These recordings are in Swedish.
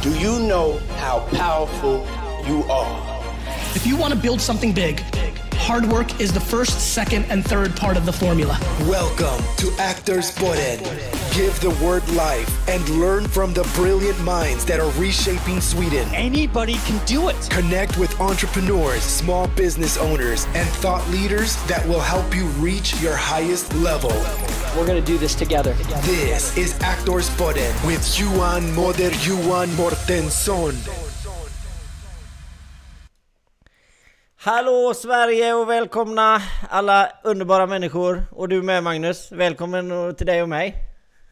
Do you know how powerful you are? If you want to build something big, hard work is the first, second, and third part of the formula. Welcome to Actors Podden. Give the word life and learn from the brilliant minds that are reshaping Sweden. Anybody can do it. Connect with entrepreneurs, small business owners, and thought leaders that will help you reach your highest level. We're going to do this together. This is Actors Podden with Johan Moder Johan Mortensson. Hallå Sverige och välkomna alla underbara människor. Och du med Magnus. Välkommen till dig och mig.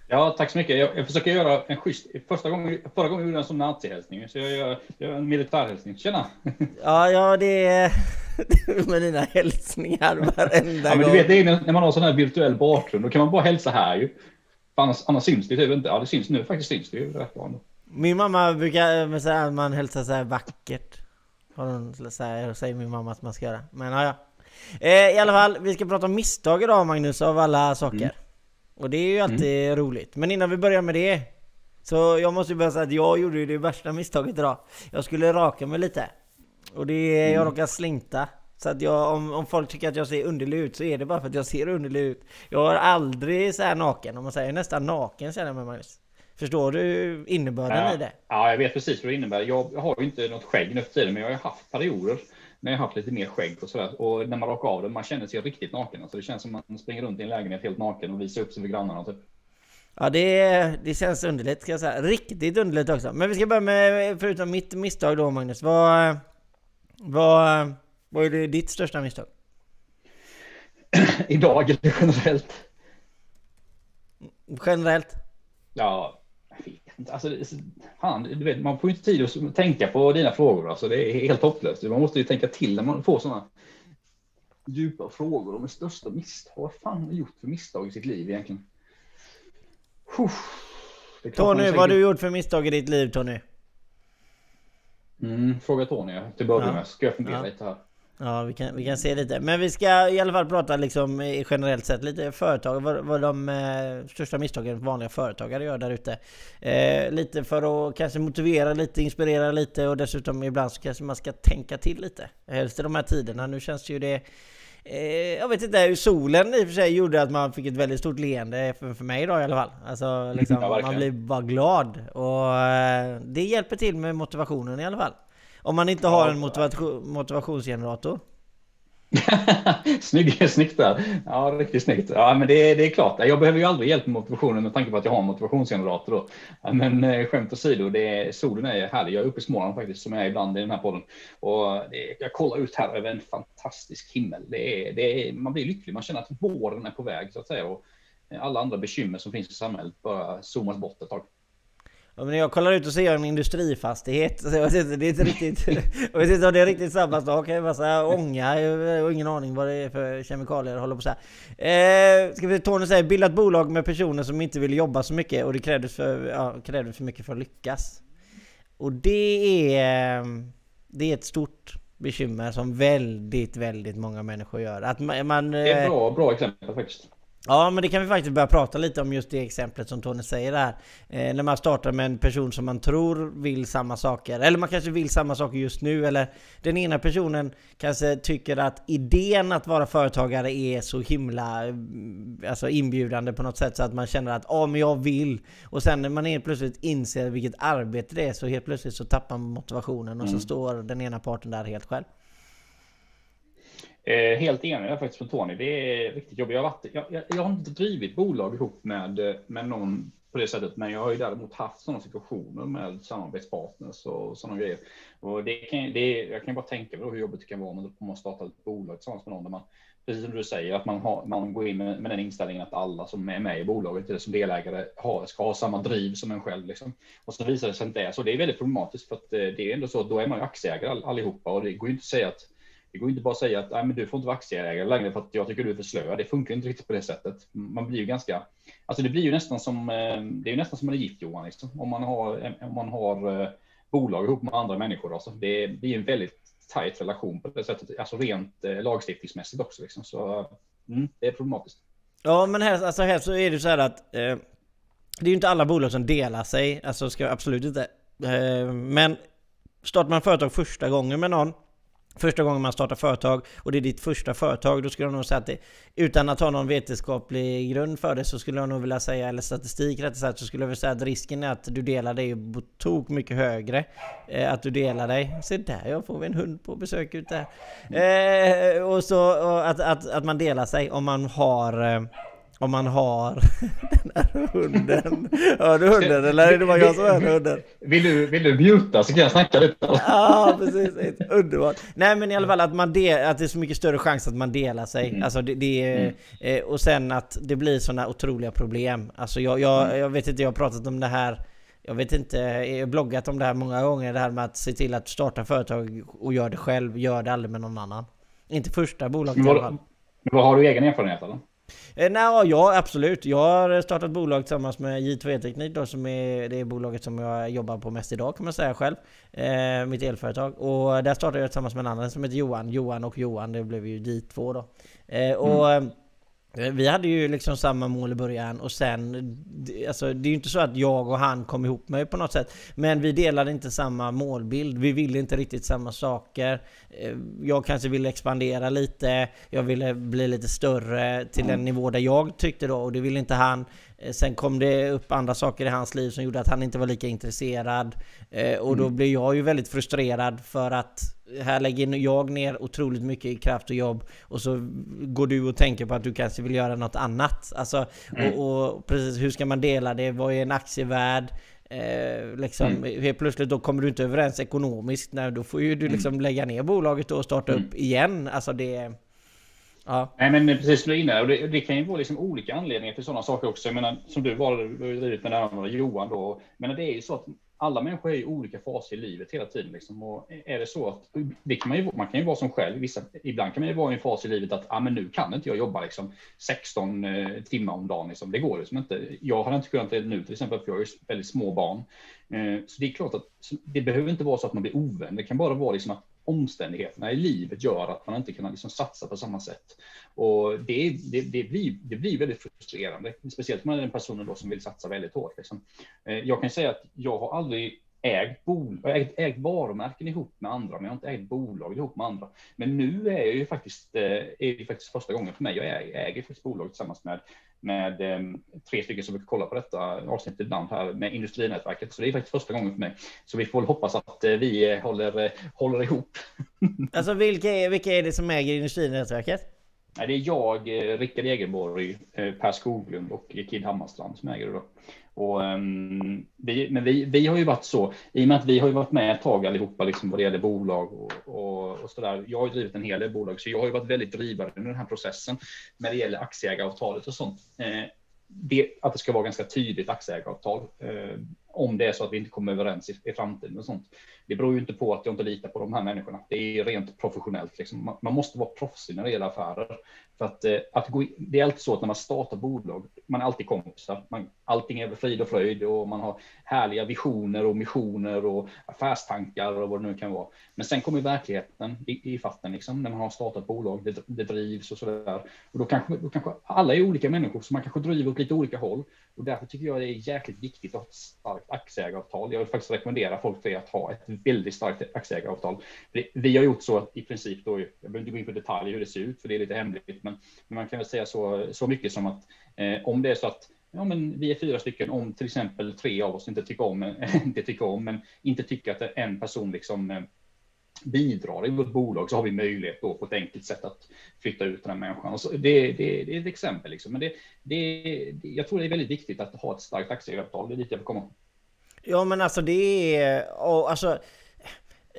Ja, tack så mycket. Jag, jag försöker göra en schysst... Första gången, förra gången gjorde jag en sån nazihälsning, så jag gör, jag gör en militärhälsning. Tjena! Ja, ja det är med dina hälsningar varenda ja, men gång. du vet, det är när man har sån här virtuell bakgrund, då kan man bara hälsa här ju. Annars, annars syns det typ inte. Ja, det syns nu faktiskt. Syns det ju rätt bra. Min mamma brukar säga att man hälsar så här vackert. Här, säger min mamma att man ska göra. Men ja, ja. Eh, I alla fall, vi ska prata om misstag idag Magnus, av alla saker. Mm. Och det är ju alltid roligt. Men innan vi börjar med det. Så jag måste ju bara säga att jag gjorde ju det värsta misstaget idag. Jag skulle raka mig lite. Och det, jag Mm. råkade slinta. Så att jag, om, om folk tycker att jag ser underlig ut så är det bara för att jag ser underlig ut. Jag har aldrig så här naken, om man säger nästan naken känner jag mig Magnus. Förstår du innebörden i det? Ja, jag vet precis vad det innebär. Jag har ju inte något skägg nu för tiden, men jag har haft perioder när jag har haft lite mer skägg och sådär. Och när man rakar av det, man känner sig riktigt naken. Alltså det känns som man springer runt i en lägenhet helt naken och visar upp sig för grannarna. Typ. Ja det, det känns underligt ska jag säga. Riktigt underligt också. Men vi ska börja med, förutom mitt misstag då Magnus. Vad, vad, vad är det ditt största misstag? Idag eller generellt. Generellt? Ja. Alltså, fan, du vet, man får ju inte tid att tänka på dina frågor. Alltså, det är helt hopplöst. Man måste ju tänka till när man får sådana djupa frågor om det största misstag. Vad fan har man gjort för misstag i sitt liv egentligen? Tony, säkert- vad har du gjort för misstag i ditt liv Tony? Mm, fråga Tony till att börja Ja. med. Ska jag fundera Ja. lite här. Ja, vi kan, vi kan se lite. Men vi ska i alla fall prata liksom eh, generellt sett lite företag, vad, vad de eh, största misstagen vanliga företagare gör där ute. Eh, lite för att kanske motivera lite, inspirera lite och dessutom ibland så kanske man ska tänka till lite. Helst i de här tiderna. Nu känns ju det Eh, jag vet inte, solen i och för sig gjorde att man fick ett väldigt stort leende för, för mig idag i alla fall. Alltså liksom, Ja, man blir bara glad. Och eh, det hjälper till med motivationen i alla fall. Om man inte har en motivation, motivationsgenerator. Snygg, snyggt där. Ja, riktigt snyggt. Ja, men det, det är klart. Jag behöver ju aldrig hjälp med motivationen med tanke på att jag har en motivationsgenerator. Då. Men eh, skämt åsido, det solen är härlig. Jag är uppe i Småland faktiskt, som jag är ibland i den här podden. Och det, jag kollar ut här över en fantastisk himmel. Det är, det man blir lycklig. Man känner att våren är på väg, så att säga. Och alla andra bekymmer som finns i samhället bara zoomas bort ett tag. Ja, men när jag kollar ut och ser en industrifastighet, så jag vet inte, det är inte riktigt... jag vet inte om det är riktigt samma sak, en massa ånga, jag har ingen aning vad det är för kemikalier jag håller på så här. Eh, ska vi Tony säger, bilda ett bolag med personer som inte vill jobba så mycket och det krävdes för, ja, krävdes för mycket för att lyckas. Och det är... Det är ett stort bekymmer som väldigt, väldigt många människor gör. Att man... man Det är eh, ett bra, bra exempel faktiskt. Ja, men det kan vi faktiskt börja prata lite om just det exemplet som Tony säger där. Eh, när man startar med en person som man tror vill samma saker. Eller man kanske vill samma saker just nu. Eller den ena personen kanske tycker att idén att vara företagare är så himla mm, alltså inbjudande på något sätt. Så att man känner att ja, men jag vill. Och sen när man helt plötsligt inser vilket arbete det är så helt plötsligt så tappar man motivationen. Och så står den ena parten där helt själv. Eh, helt enig jag faktiskt med Tony. Det är riktigt jobbigt. Jag har, varit, jag, jag, jag har inte drivit bolag ihop med, eh, med någon på det sättet, men jag har ju däremot haft sådana situationer med samarbetspartners och sådana grejer. Och det kan, det, jag kan bara tänka mig hur jobbigt det kan vara om man startar ett bolag tillsammans med någon där man, precis som du säger, att man, har, man går in med, med den inställningen att alla som är med i bolaget eller som delägare har, ska ha samma driv som en själv. Liksom. Och så visar det sig inte är så. Det är väldigt problematiskt för att eh, det är ändå så, då är man ju aktieägare all, allihopa och det går ju inte att säga att det går inte bara att säga att Nej, men du får inte vara aktieägare längre för att jag tycker du är för slö. Det funkar inte riktigt på det sättet. Man blir ju ganska, alltså det blir ju nästan som, eh, det är ju nästan som man är gift Johan, liksom. om man har, eh, om man har eh, bolag ihop med andra människor. Alltså. Det blir en väldigt tajt relation på det sättet, alltså rent lagstiftningsmässigt också. Liksom. Så mm, det är problematiskt. Ja men här, alltså här så är det så här att eh, Det är ju inte alla bolag som delar sig, alltså ska absolut inte Eh, men startar man företag första gången med någon Första gången man startar företag och det är ditt första företag, då skulle jag nog säga att det, utan att ha någon vetenskaplig grund för det så skulle jag nog vilja säga, eller statistik rättare sagt, så skulle jag vilja säga att risken är att du delar dig på tok mycket högre. Eh, att du delar dig. Se där, jag får vi en hund på besök ute. Eh, och så och att, att, att man delar sig om man har eh, om man har den här hunden. Hör du hunden eller är det bara jag som hör hunden? Vill du, vill du muta så kan jag snacka lite? Ja, precis. Underbart. Nej, men i alla fall att, man del, att det är så mycket större chans att man delar sig. Mm. Alltså det, det är, mm. Eh, och sen att det blir sådana otroliga problem. Alltså jag, jag, mm. jag vet inte, jag har pratat om det här jag vet inte, jag har bloggat om det här många gånger, det här med att se till att starta företag och göra det själv, gör det aldrig med någon annan. Inte första bolaget i alla fall. Vad har du egen erfarenhet eller? Eh, nej, ja absolut. Jag har startat bolag tillsammans med J2E Teknik då, som är det bolaget som jag jobbar på mest idag kan man säga själv. Eh, mitt elföretag. Och där startade jag tillsammans med en annan som heter Johan. Johan och Johan, det blev ju J2 då. Eh, och mm. Eh, vi hade ju liksom samma mål i början och sen... Alltså det är ju inte så att jag och han kom ihop mig på något sätt. Men vi delade inte samma målbild. Vi ville inte riktigt samma saker. Eh, jag kanske ville expandera lite. Jag ville bli lite större till en nivå där jag tyckte då och det ville inte han. Eh, sen kom det upp andra saker i hans liv som gjorde att han inte var lika intresserad. Och då mm. blev jag ju väldigt frustrerad för att här lägger jag ner otroligt mycket kraft och jobb och så går du och tänker på att du kanske vill göra något annat. Alltså, mm. och, och, precis hur ska man dela det? Vad är en aktievärd? Eh, liksom, mm. Helt plötsligt då kommer du inte överens ekonomiskt. Nej, då får ju du mm. liksom lägga ner bolaget och starta mm. upp igen. Alltså det... Ja. Nej, men precis som du är inne och det, det, kan ju vara liksom olika anledningar till sådana saker också. Jag menar, som du var, du har drivit med Johan då. Men det är ju så att alla människor är i olika faser i livet hela tiden. Liksom. Och är det så att det kan man, ju, man kan ju vara som själv. Vissa, ibland kan man ju vara i en fas i livet att ah, men nu kan inte jag jobba liksom, 16 eh, timmar om dagen. Liksom. Det går liksom inte. Jag hade inte kunnat det nu till exempel, för jag har väldigt små barn. Eh, så det är klart att det behöver inte vara så att man blir ovän. Det kan bara vara liksom att omständigheterna i livet gör att man inte kan liksom satsa på samma sätt. Och det, det, det, blir, det blir väldigt frustrerande, speciellt om man är den personen då som vill satsa väldigt hårt. Liksom. Eh, jag kan säga att jag har aldrig ägt, bol, ägt, ägt varumärken ihop med andra, men jag har inte ägt bolag ihop med andra. Men nu är jag ju faktiskt, eh, är det faktiskt första gången för mig. Jag äger, äger faktiskt bolag tillsammans med med eh, tre stycken som brukar kolla på detta avsnittet ibland här med industrinätverket. Så det är faktiskt första gången för mig. Så vi får väl hoppas att eh, vi håller, håller ihop. alltså vilka är, vilka är det som äger industrinätverket? Nej, det är jag, Rickard Egenborg, Per Skoglund och Kid Hammarstrand som äger det. Då. Och, um, vi, men vi, vi har ju varit så, i och med att vi har ju varit med ett tag allihopa liksom vad det gäller bolag och, och, och så där. Jag har ju drivit en hel del bolag, så jag har ju varit väldigt drivande under den här processen när det gäller aktieägaravtalet och sånt. Eh, det, att det ska vara ganska tydligt aktieägaravtal. Eh, om det är så att vi inte kommer överens i, i framtiden och sånt. Det beror ju inte på att jag inte litar på de här människorna. Det är rent professionellt. Liksom. Man, man, måste vara proffsig när det gäller affärer. För att, eh, att gå in, det är alltid så att när man startar bolag, man är alltid kompisar. Man, allting är frid och fröjd och man har härliga visioner och missioner och affärstankar och vad det nu kan vara. Men sen kommer verkligheten i, i fatten liksom, när man har startat bolag, det, det drivs och sådär. Och då kanske, då kanske alla är olika människor, så man kanske driver åt lite olika håll. Och därför tycker jag det är jäkligt viktigt att ha ett starkt aktieägaravtal. Jag vill faktiskt rekommendera folk till att ha ett väldigt starkt aktieägaravtal. Vi har gjort så att i princip då, jag behöver inte gå in på detaljer hur det ser ut, för det är lite hemligt, men, men man kan väl säga så, så mycket som att eh, om det är så att ja, men vi är fyra stycken, om till exempel tre av oss inte tycker om, inte tycker om, men inte tycker att en person liksom eh, bidrar i vårt bolag så har vi möjlighet då på ett enkelt sätt att flytta ut den här människan. Och så det, det, det är ett exempel, liksom. men det, det, jag tror det är väldigt viktigt att ha ett starkt aktieägaravtal. Det är dit jag vill komma. Ja, men alltså det är... Och, alltså,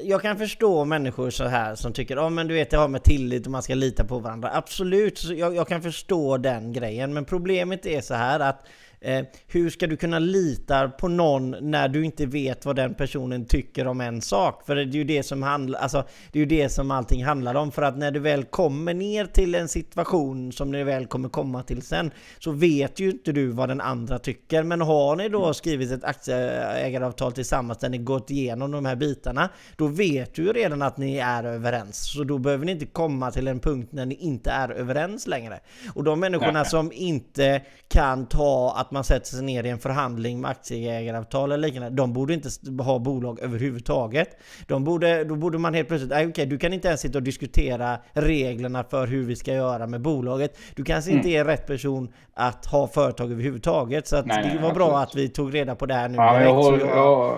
jag kan förstå människor så här som tycker ja men du vet det har med tillit och man ska lita på varandra. Absolut, jag, jag kan förstå den grejen. Men problemet är så här att Eh, hur ska du kunna lita på någon när du inte vet vad den personen tycker om en sak? För det är ju det som handlar, alltså, det är ju det som allting handlar om. För att när du väl kommer ner till en situation som ni väl kommer komma till sen, så vet ju inte du vad den andra tycker. Men har ni då skrivit ett aktieägaravtal tillsammans där ni gått igenom de här bitarna, då vet du ju redan att ni är överens. Så då behöver ni inte komma till en punkt när ni inte är överens längre. Och de människorna som inte kan ta att att man sätter sig ner i en förhandling med aktieägaravtal eller liknande. De borde inte ha bolag överhuvudtaget. De borde, då borde man helt plötsligt, okej okay, du kan inte ens sitta och diskutera reglerna för hur vi ska göra med bolaget. Du kanske inte mm. är rätt person att ha företag överhuvudtaget. Så nej, det nej, var absolut. bra att vi tog reda på det här nu ja, direkt. Jag håller, jag...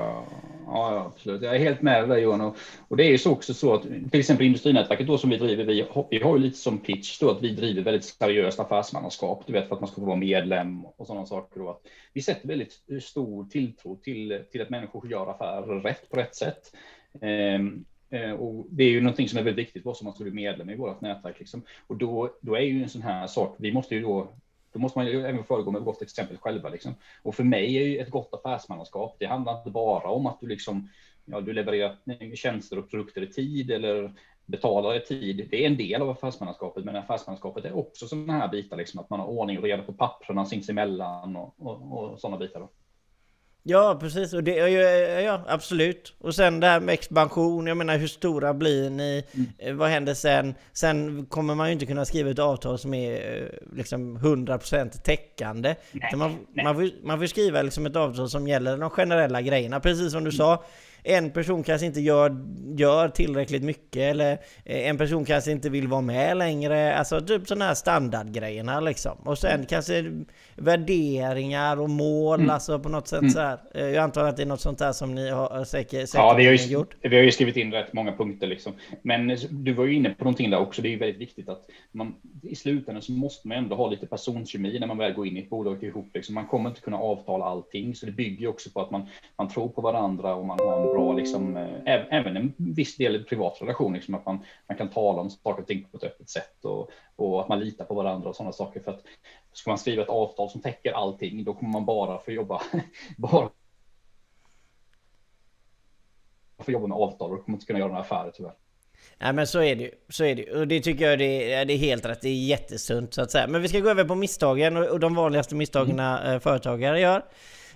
Ja, absolut. Jag är helt med dig Johan. Och, och det är ju också så att till exempel industrinätverket då som vi driver, vi, vi har ju lite som pitch då att vi driver väldigt seriöst affärsmannaskap, du vet för att man ska få vara medlem och sådana saker. Då. Att vi sätter väldigt stor tilltro till, till att människor gör affärer rätt på rätt sätt. Ehm, eh, och det är ju någonting som är väldigt viktigt för oss om man ska bli medlem i vårt nätverk. Liksom. Och då, då är ju en sån här sak, vi måste ju då då måste man ju även föregå med gott exempel själva. Liksom. Och för mig är ju ett gott affärsmannaskap, det handlar inte bara om att du liksom, ja, du levererar tjänster och produkter i tid eller betalar i tid. Det är en del av affärsmannaskapet, men affärsmannaskapet är också sådana här bitar, liksom, att man har ordning och reda på papperna sinsemellan och, och, och sådana bitar. Då. Ja precis, och det, ja, ja absolut. Och sen det här med expansion, jag menar hur stora blir ni? Mm. Eh, vad händer sen? Sen kommer man ju inte kunna skriva ett avtal som är eh, liksom 100% täckande. Nej, man, nej. Man, får, man får skriva liksom ett avtal som gäller de generella grejerna, precis som du mm. sa en person kanske inte gör, gör tillräckligt mycket eller eh, en person kanske inte vill vara med längre. Alltså typ sådana här standardgrejerna liksom. Och sen mm. kanske värderingar och mål, mm. alltså på något sätt mm. så här. Eh, jag antar att det är något sånt där som ni har säkert, säkert ja, vi har ju, gjort. Vi har ju skrivit in rätt många punkter liksom. Men du var ju inne på någonting där också. Det är ju väldigt viktigt att man i slutändan så måste man ändå ha lite personkemi när man väl går in i ett bolag ihop. Liksom. Man kommer inte kunna avtala allting, så det bygger ju också på att man, man tror på varandra och man har en bra, liksom, eh, även en viss del privat relation, liksom, att man, man kan tala om saker och ting på ett öppet sätt och, och att man litar på varandra och sådana saker. För att ska man skriva ett avtal som täcker allting, då kommer man bara få jobba, bara få jobba med avtal och kommer inte kunna göra några affärer tyvärr. Nej men så är det ju. Så är det Och det tycker jag det är, det är helt rätt. Det är jättesunt så att säga. Men vi ska gå över på misstagen och, och de vanligaste misstagen mm. företagare gör.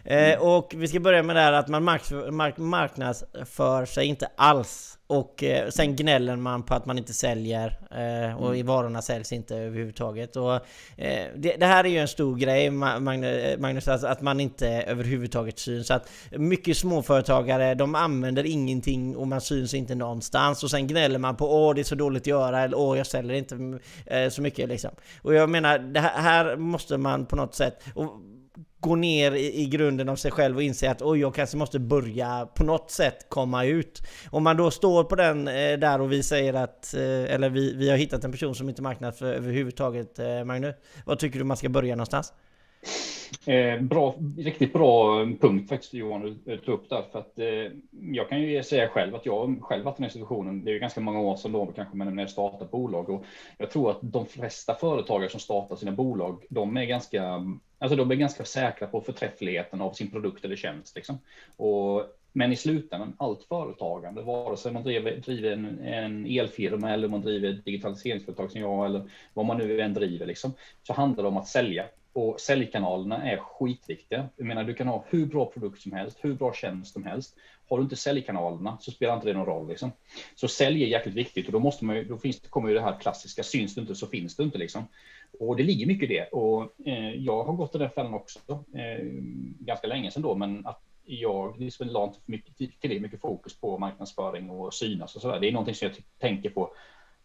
Mm. och vi ska börja med det här att man mark mark marknadsför sig inte alls. Och eh, sen gnäller man på att man inte säljer eh, och mm. varorna säljs inte överhuvudtaget. Och, eh, det, det, här är ju en stor grej Magnus, alltså att man inte överhuvudtaget syns. Att mycket småföretagare de använder ingenting och man syns inte någonstans. Och sen gnäller man på åh det är så dåligt att göra eller åh jag säljer inte eh, så mycket liksom. Och jag menar det här, här måste man på något sätt och, gå ner i, i, grunden av sig själv och inse att oj, jag kanske måste börja på något sätt komma ut. Om man då står på den eh, där och vi säger att, eh, eller vi, vi har hittat en person som inte marknadsför överhuvudtaget, eh, Magnus. Vad tycker du man ska börja någonstans? Eh, bra, riktigt bra punkt faktiskt Johan du eh, tog upp där. För att, eh, jag kan ju säga själv att jag själv varit i den här situationen. Det är ju ganska många år sedan då kanske men när jag startade bolag och jag tror att de flesta företagare som startar sina bolag, de är ganska, alltså de är ganska säkra på förträffligheten av sin produkt eller tjänst. Liksom. Och men i slutändan, allt företagande, vare sig man driver, driver en, en, elfirma eller man driver ett digitaliseringsföretag som jag eller vad man nu än driver, liksom, så handlar det om att sälja. Och säljkanalerna är skitviktiga. Jag menar, du kan ha hur bra produkt som helst, hur bra tjänst som helst. Har du inte säljkanalerna så spelar inte det någon roll. Liksom. Så sälj är jäkligt viktigt och då, måste man ju, då finns, kommer ju det här klassiska, syns du inte så finns du inte. Liksom. Och det ligger mycket i det. Och eh, jag har gått i den fällan också, eh, ganska länge sedan då, men att jag liksom la inte för mycket, till mycket fokus på marknadsföring och synas och så där. Det är någonting som jag tänker på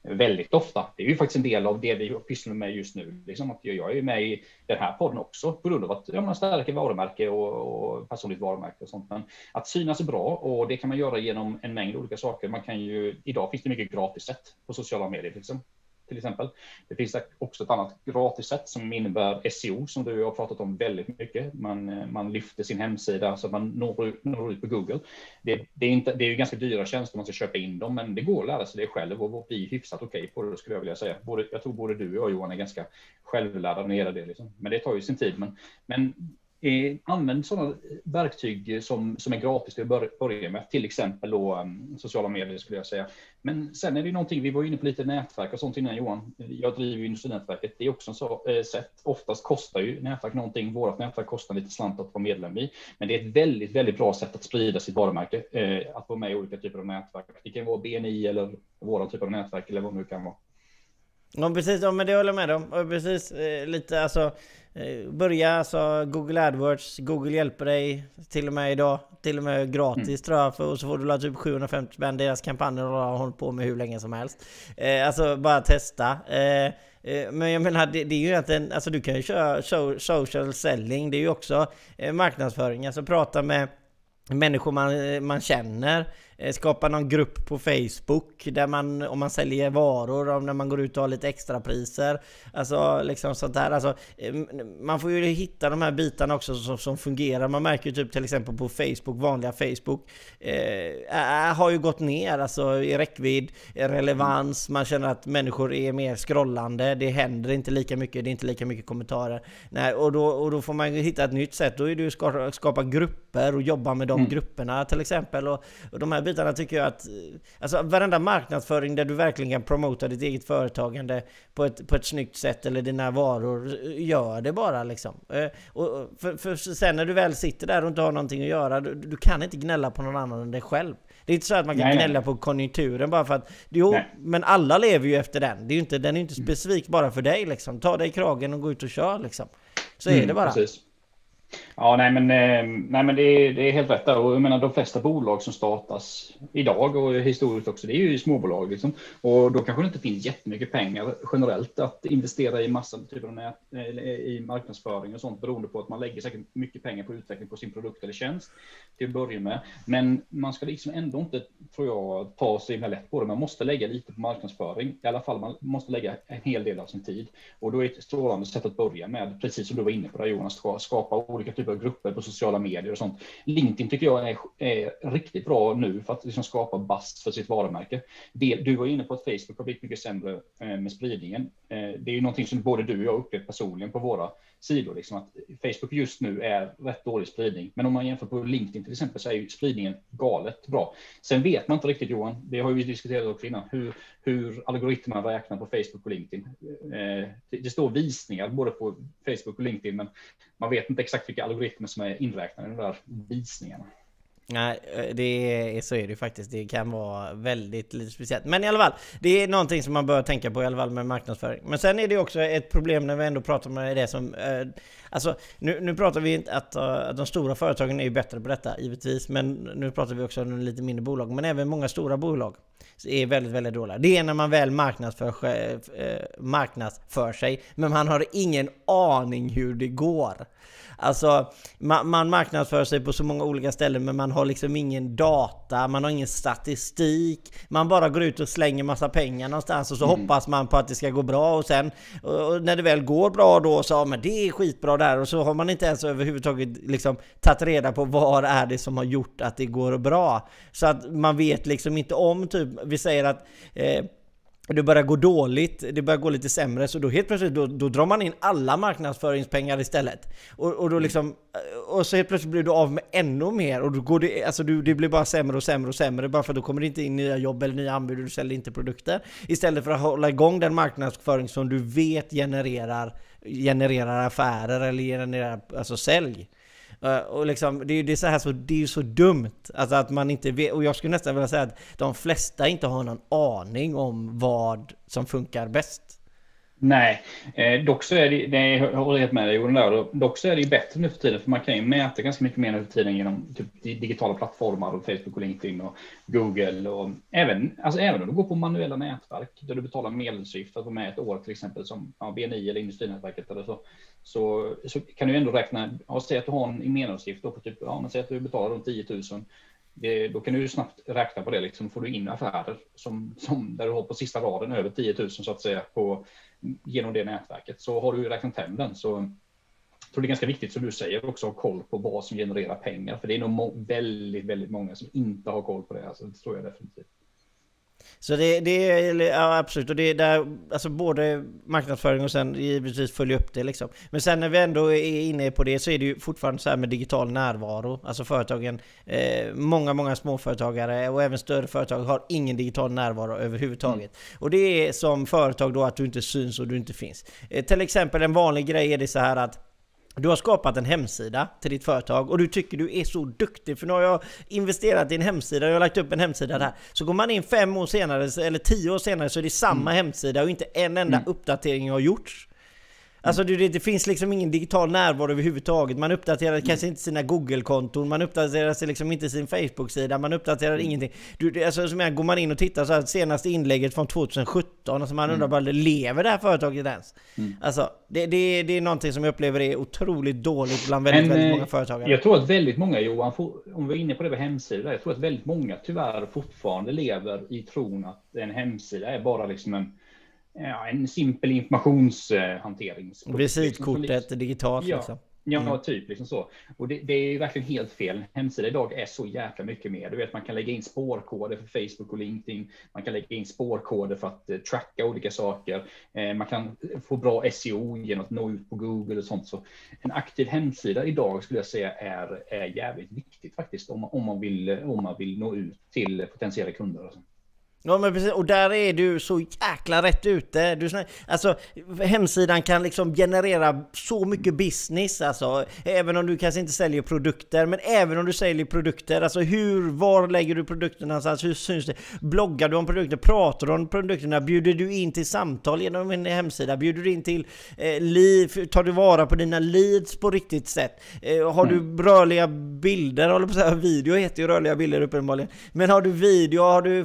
väldigt ofta. Det är ju faktiskt en del av det vi pysslar med just nu. Liksom att jag är med i den här podden också på grund av att jag stärker varumärke och, och personligt varumärke och sånt. Men att synas är bra och det kan man göra genom en mängd olika saker. Man kan ju, idag finns det mycket gratis sätt på sociala medier. Liksom till exempel. Det finns också ett annat gratis sätt som innebär SEO som du har pratat om väldigt mycket. Man, eh, man lyfter sin hemsida så att man når, når ut på Google. Det, det, är inte, det är ju ganska dyra tjänster man ska köpa in dem, men det går att lära sig det själv och bli hyfsat okej okay på det skulle jag vilja säga. Både, jag tror både du och jag Johan är ganska självlärda när det gäller det. Liksom. Men det tar ju sin tid. Men, men Eh, använd sådana eh, verktyg eh, som, som är gratis till att börja med, till exempel då, um, sociala medier skulle jag säga. Men sen är det ju någonting, vi var inne på lite nätverk och sånt innan Johan. Eh, jag driver ju industrinätverket, det är också ett eh, sätt. Oftast kostar ju nätverk någonting, vårt nätverk kostar lite slant att vara medlem i, men det är ett väldigt, väldigt bra sätt att sprida sitt varumärke, eh, att vara med i olika typer av nätverk. Det kan vara BNI eller våra typer av nätverk eller vad det nu kan vara. Ja precis, ja, men det håller jag med om. Precis, eh, lite alltså Eh, börja alltså Google AdWords, Google hjälper dig till och med idag. Till och med gratis mm. tror jag. För, och så får du la typ 750 spänn. Deras kampanjer har hållit på med hur länge som helst. Eh, alltså bara testa. Eh, eh men jag menar, det, det, är ju egentligen, alltså du kan ju köra social selling, det är ju också eh, marknadsföring. Alltså prata med människor man, man känner. Eh, skapa någon grupp på Facebook där man, om man säljer varor, om när man går ut och har lite extra priser Alltså liksom sånt där. Alltså, eh, man får ju hitta de här bitarna också som, som fungerar. Man märker ju typ till exempel på Facebook, vanliga Facebook, eh, har ju gått ner alltså i räckvidd, relevans, man känner att människor är mer scrollande, det händer inte lika mycket, det är inte lika mycket kommentarer. Nej, och, då, och då får man ju hitta ett nytt sätt. Då är det ju skapa, skapa grupper och jobba med de mm. grupperna till exempel. Och, och de här bitarna tycker jag att... Alltså varenda marknadsföring där du verkligen kan promota ditt eget företagande på ett, på ett snyggt sätt eller dina varor, gör det bara liksom. Eh, och för, för sen när du väl sitter där och inte har någonting att göra, du, du kan inte gnälla på någon annan än dig själv. Det är inte så att man kan nej, gnälla nej. på konjunkturen bara för att... Jo, nej. men alla lever ju efter den. Det är ju inte, den är ju inte specifik bara för dig liksom. Ta dig i kragen och gå ut och kör liksom. Så mm, är det bara. Precis. Ja, nej men, eh, nej, men det, är, det är helt rätt där. Och jag menar, de flesta bolag som startas idag och historiskt också, det är ju småbolag. Liksom. Och då kanske det inte finns jättemycket pengar generellt att investera i massa typer av nät, eh, i marknadsföring och sånt beroende på att man lägger säkert mycket pengar på utveckling på sin produkt eller tjänst till att börja med. Men man ska liksom ändå inte, tror jag, ta så himla lätt på det. Man måste lägga lite på marknadsföring. I alla fall, man måste lägga en hel del av sin tid. Och då är ett strålande sätt att börja med, precis som du var inne på där Jonas, skapa olika typer av grupper på sociala medier och sånt. LinkedIn tycker jag är, är riktigt bra nu för att liksom skapa bast för sitt varumärke. Det, du var inne på att Facebook har blivit mycket sämre eh, med spridningen. Eh, det är ju någonting som både du och jag upplevt personligen på våra sidor, liksom att Facebook just nu är rätt dålig spridning. Men om man jämför på LinkedIn till exempel så är ju spridningen galet bra. Sen vet man inte riktigt Johan, det har vi diskuterat också innan, hur, hur algoritmerna räknar på Facebook och LinkedIn. Eh, det står visningar både på Facebook och LinkedIn, men man vet inte exakt vilka algoritmer som är inräknade i de där visningarna. Nej, eh, det är, så är det faktiskt. Det kan vara väldigt lite speciellt. Men i alla fall, det är någonting som man bör tänka på i alla fall med marknadsföring. Men sen är det också ett problem när vi ändå pratar med det som... Eh, alltså, nu, nu pratar vi inte att, eh, att de stora företagen är bättre på detta, givetvis. Men nu pratar vi också om lite mindre bolag. Men även många stora bolag är väldigt, väldigt dåliga. Det är när man väl marknadsför, eh, marknadsför sig, men man har ingen aning hur det går. Alltså, man, man marknadsför sig på så många olika ställen men man har liksom ingen data, man har ingen statistik. Man bara går ut och slänger massa pengar någonstans och så mm. hoppas man på att det ska gå bra och sen och när det väl går bra då så ja men det är skitbra där och så har man inte ens överhuvudtaget liksom tagit reda på vad är det som har gjort att det går bra. Så att man vet liksom inte om typ, vi säger att eh, det börjar gå dåligt, det börjar gå lite sämre, så då helt plötsligt då, då drar man in alla marknadsföringspengar istället. Och, och, då liksom, och så helt plötsligt blir du av med ännu mer och då går det, alltså du, det blir bara sämre och sämre och sämre bara för då kommer det inte in nya jobb eller nya anbud och du säljer inte produkter. Istället för att hålla igång den marknadsföring som du vet genererar, genererar affärer eller genererar alltså sälj. Eh, och liksom, det är ju så här så, det är så dumt. Alltså att man inte vet, och jag skulle nästan vilja säga att de flesta inte har någon aning om vad som funkar bäst. Nej, eh, dock så är det, jag håller helt med dig Johan där, dock så är det ju bättre nu för tiden för man kan ju mäta ganska mycket mer nu för tiden genom typ, digitala plattformar och Facebook och LinkedIn och Google och även, alltså även om du går på manuella nätverk där du betalar medlemsavgift för att vara med ett år till exempel som ja, BNI eller Industrinätverket eller så, så, så kan du ändå räkna, ja, säg att du har en medlemsavgift på typ, ja, men säg att du betalar runt 10 000 det, då kan du snabbt räkna på det, liksom får du in affärer som, som där du har på sista raden över 10 000 så att säga på genom det nätverket så har du räknat hem den. Så jag tror det är ganska viktigt som du säger också ha koll på vad som genererar pengar. För det är nog väldigt, väldigt många som inte har koll på det. Alltså, det tror jag definitivt. Så det, det är, ja absolut, och det är där, alltså både marknadsföring och sen givetvis följa upp det liksom. Men sen när vi ändå är inne på det så är det ju fortfarande så här med digital närvaro. Alltså företagen, eh, många, många småföretagare och även större företag har ingen digital närvaro överhuvudtaget. Mm. Och det är som företag då att du inte syns och du inte finns. Eh, till exempel en vanlig grej är det så här att Du har skapat en hemsida till ditt företag och du tycker du är så duktig för nu har jag investerat i en hemsida, jag har lagt upp en hemsida där. Så går man in fem år senare eller tio år senare så är det samma mm. hemsida och inte en enda mm. uppdatering har gjorts. Alltså det, det, finns liksom ingen digital närvaro överhuvudtaget. Man uppdaterar mm. kanske inte sina Google-konton, man uppdaterar liksom inte sin Facebook-sida, man uppdaterar mm. ingenting. Du, alltså, som jag, går man in och tittar så här, senaste inlägget från 2017, alltså man undrar mm. bara, lever det här företaget ens? Mm. Alltså, det, det, det är någonting som jag upplever är otroligt dåligt bland väldigt, Men, väldigt många eh, företagare. Jag tror att väldigt många, Johan, om vi är inne på det med hemsida, jag tror att väldigt många tyvärr fortfarande lever i tron att en hemsida är bara liksom en ja, en simpel informationshantering. Visitkortet liksom. digitalt ja. liksom. Ja, mm. typ liksom så. Och det, det, är verkligen helt fel. Hemsida idag är så jäkla mycket mer. Du vet, man kan lägga in spårkoder för Facebook och LinkedIn. Man kan lägga in spårkoder för att uh, tracka olika saker. Uh, man kan få bra SEO genom att nå ut på Google och sånt. Så en aktiv hemsida idag skulle jag säga är, är jävligt viktigt faktiskt om, om, man vill, om man vill nå ut till potentiella kunder. Och så. Ja men precis, och där är du så jäkla rätt ute. Du, alltså, hemsidan kan liksom generera så mycket business alltså. Även om du kanske inte säljer produkter, men även om du säljer produkter. Alltså hur, var lägger du produkterna någonstans? Hur syns det? Bloggar du om produkter? Pratar du om produkterna? Bjuder du in till samtal genom en hemsida? Bjuder du in till eh, liv? Tar du vara på dina leads på riktigt sätt? Eh, har mm. du rörliga bilder? Håller på att säga, video heter ju rörliga bilder uppenbarligen. Men har du video? Har du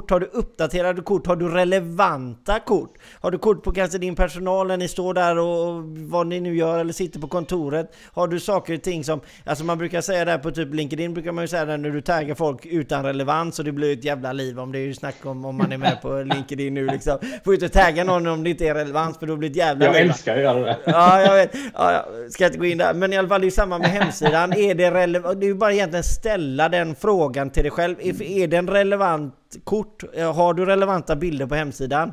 kort? Har du uppdaterade kort? Har du relevanta kort? Har du kort på kanske din personal när ni står där och vad ni nu gör eller sitter på kontoret? Har du saker och ting som, alltså man brukar säga där på typ LinkedIn brukar man ju säga där när du taggar folk utan relevans och det blir ett jävla liv om det är ju snack om om man är med på LinkedIn nu liksom. Får inte tagga någon om det inte är relevans för då blir det ett jävla Jag liv. älskar att göra det. Ja, jag vet. Ja, jag ska inte gå in där. Men i alla fall det är ju samma med hemsidan. Är det relevant? Det är ju bara egentligen ställa den frågan till dig själv. Är den relevant kort? Eh, har du relevanta bilder på hemsidan?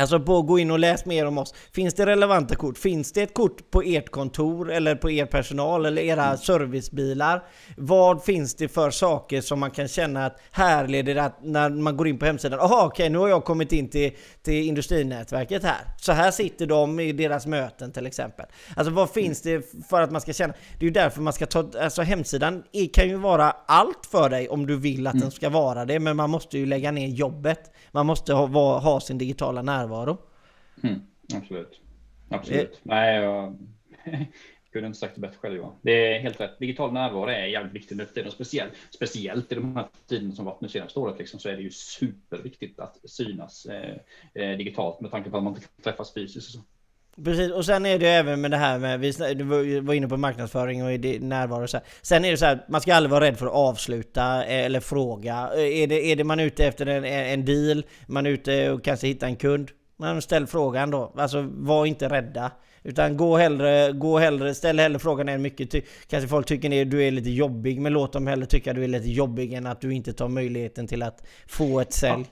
Alltså på gå in och läs mer om oss. Finns det relevanta kort? Finns det ett kort på ert kontor eller på er personal eller era mm. servicebilar? Vad finns det för saker som man kan känna att här leder det att när man går in på hemsidan. Jaha okej okay, nu har jag kommit in till, till industrinätverket här. Så här sitter de i deras möten till exempel. Alltså vad finns det för att man ska känna? Det är ju därför man ska ta, alltså hemsidan kan ju vara allt för dig om du vill att mm. den ska vara det. Men man måste ju lägga ner jobbet. Man måste ha, ha sin digitala närvaro närvaro. Mm, absolut. Absolut. Eh. Nej, jag kunde inte sagt det bättre själv Johan. Det är helt rätt. Digital närvaro är jävligt viktigt nu för tiden. Speciellt, speciellt i de här tiderna som varit nu senaste året liksom, så är det ju superviktigt att synas eh, eh, digitalt med tanke på att man inte kan träffas fysiskt. Och så. Precis, och sen är det även med det här med, vi var inne på marknadsföring och närvaro och så här. Sen är det så här, man ska aldrig vara rädd för att avsluta eh, eller fråga. Är det, är det man är ute efter en, en deal, man är ute och kanske hitta en kund, men ställ frågan då. Alltså var inte rädda. Utan gå hellre, gå hellre, ställ hellre frågan än mycket. Ty, kanske folk tycker att du är lite jobbig, men låt dem hellre tycka att du är lite jobbig än att du inte tar möjligheten till att få ett sälj.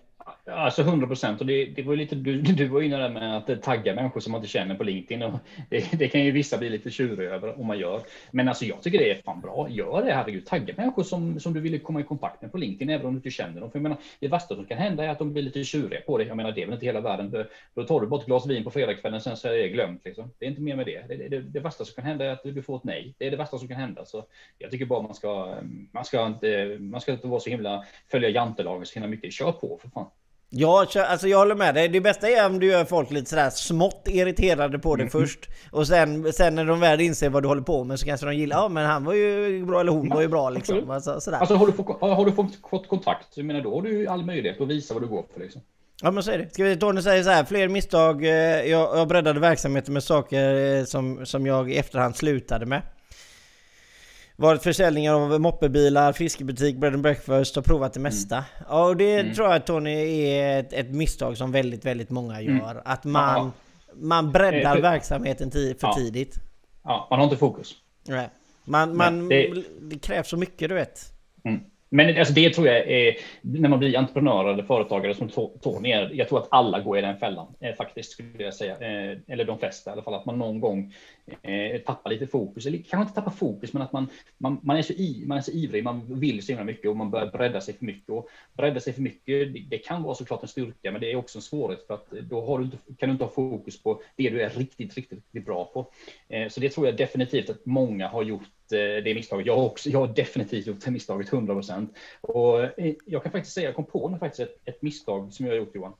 Alltså 100 procent. Och det, det, var lite, du, du var inne där med att tagga människor som man inte känner på LinkedIn. Och det, det kan ju vissa bli lite tjuriga över om man gör. Men alltså jag tycker det är fan bra. Gör det, herregud. Tagga människor som, som du vill komma i kontakt med på LinkedIn, även om du inte känner dem. För jag menar, det värsta som kan hända är att de blir lite tjuriga på dig. Jag menar, det är väl inte hela världen. Då tar du bara ett glas vin på fredagskvällen, sen så är det glömt. Liksom. Det är inte mer med det. Det, det. det, värsta som kan hända är att du får ett nej. Det är det värsta som kan hända. Så jag tycker bara man ska, man ska inte, man ska inte vara så himla, följa jantelagen så himla mycket. Kör på för fan. Ja, alltså jag håller med dig. Det bästa är om du gör folk lite sådär smått irriterade på det mm. först. Och sen, sen när de väl inser vad du håller på med så kanske de gillar, ja men han var ju bra eller hon var ju bra liksom. Alltså, sådär. alltså har du, fått, har du fått, kontakt, jag menar då har du all möjlighet att visa vad du går för liksom. Ja men så är det. Ska vi, Tony säger så här, fler misstag. Eh, jag, jag breddade verksamheten med saker eh, som, som jag i efterhand slutade med varit försäljningar av moppebilar, fiskebutik, bread and breakfast och provat det mesta. Mm. Ja, och det mm. tror jag Tony är ett, ett, misstag som väldigt, väldigt många mm. gör. Mm. Att man, man breddar eh, verksamheten för ja. tidigt. Ja, man har inte fokus. Nej. Man, man, det... det krävs så mycket du vet. Mm. Men alltså det tror jag är när man blir entreprenör eller företagare som Tony är. Jag tror att alla går i den fällan eh, faktiskt skulle jag säga, eh, eller de flesta i alla fall, att man någon gång eh, tappar lite fokus, eller kanske inte tappar fokus, men att man, man, man, är så i, man är så ivrig, man vill så himla mycket och man börjar bredda sig för mycket. Och bredda sig för mycket, det, det kan vara såklart en styrka, men det är också en svårighet för att då har du inte, kan du inte ha fokus på det du är riktigt, riktigt, riktigt bra på. Eh, så det tror jag definitivt att många har gjort eh, det misstaget. Jag har, också, jag har definitivt gjort det misstaget 100 procent. Och eh, jag kan faktiskt säga, jag kom på faktiskt ett, ett misstag som jag har gjort Johan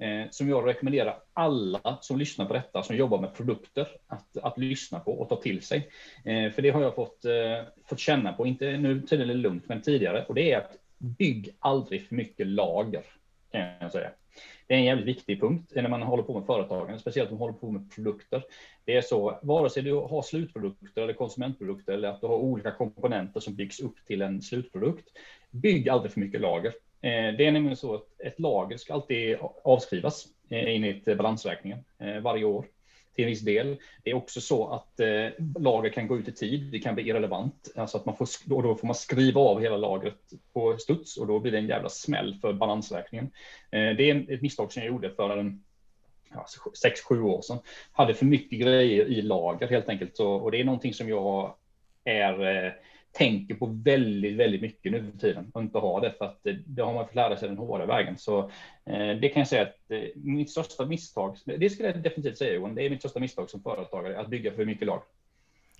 Eh, som jag rekommenderar alla som lyssnar på detta, som jobbar med produkter, att, att lyssna på och ta till sig. Eh, för det har jag fått, eh, fått känna på, inte nu tydligen är lugnt, men tidigare, och det är att bygg aldrig för mycket lager, kan jag säga. Det är en jävligt viktig punkt eh, när man håller på med företagen, speciellt om man håller på med produkter. Det är så, vare sig du har slutprodukter eller konsumentprodukter eller att du har olika komponenter som byggs upp till en slutprodukt. Bygg aldrig för mycket lager. Eh, det är nämligen så att ett lager ska alltid avskrivas eh, enligt balansräkningen eh, varje år till en viss del. Det är också så att lager kan gå ut i tid. Det kan bli irrelevant, alltså att man får och då får man skriva av hela lagret på studs och då blir det en jävla smäll för balansräkningen. Det är ett misstag som jag gjorde för en ja, sex, sju år sedan. Hade för mycket grejer i lager helt enkelt och det är någonting som jag är tänker på väldigt, väldigt mycket nu för tiden och inte har det för att eh, det, har man fått lära sig den hårda vägen. Så eh, det kan jag säga att eh, mitt största misstag, det skulle jag definitivt säga Johan, det är mitt största misstag som företagare, att bygga för mycket lag.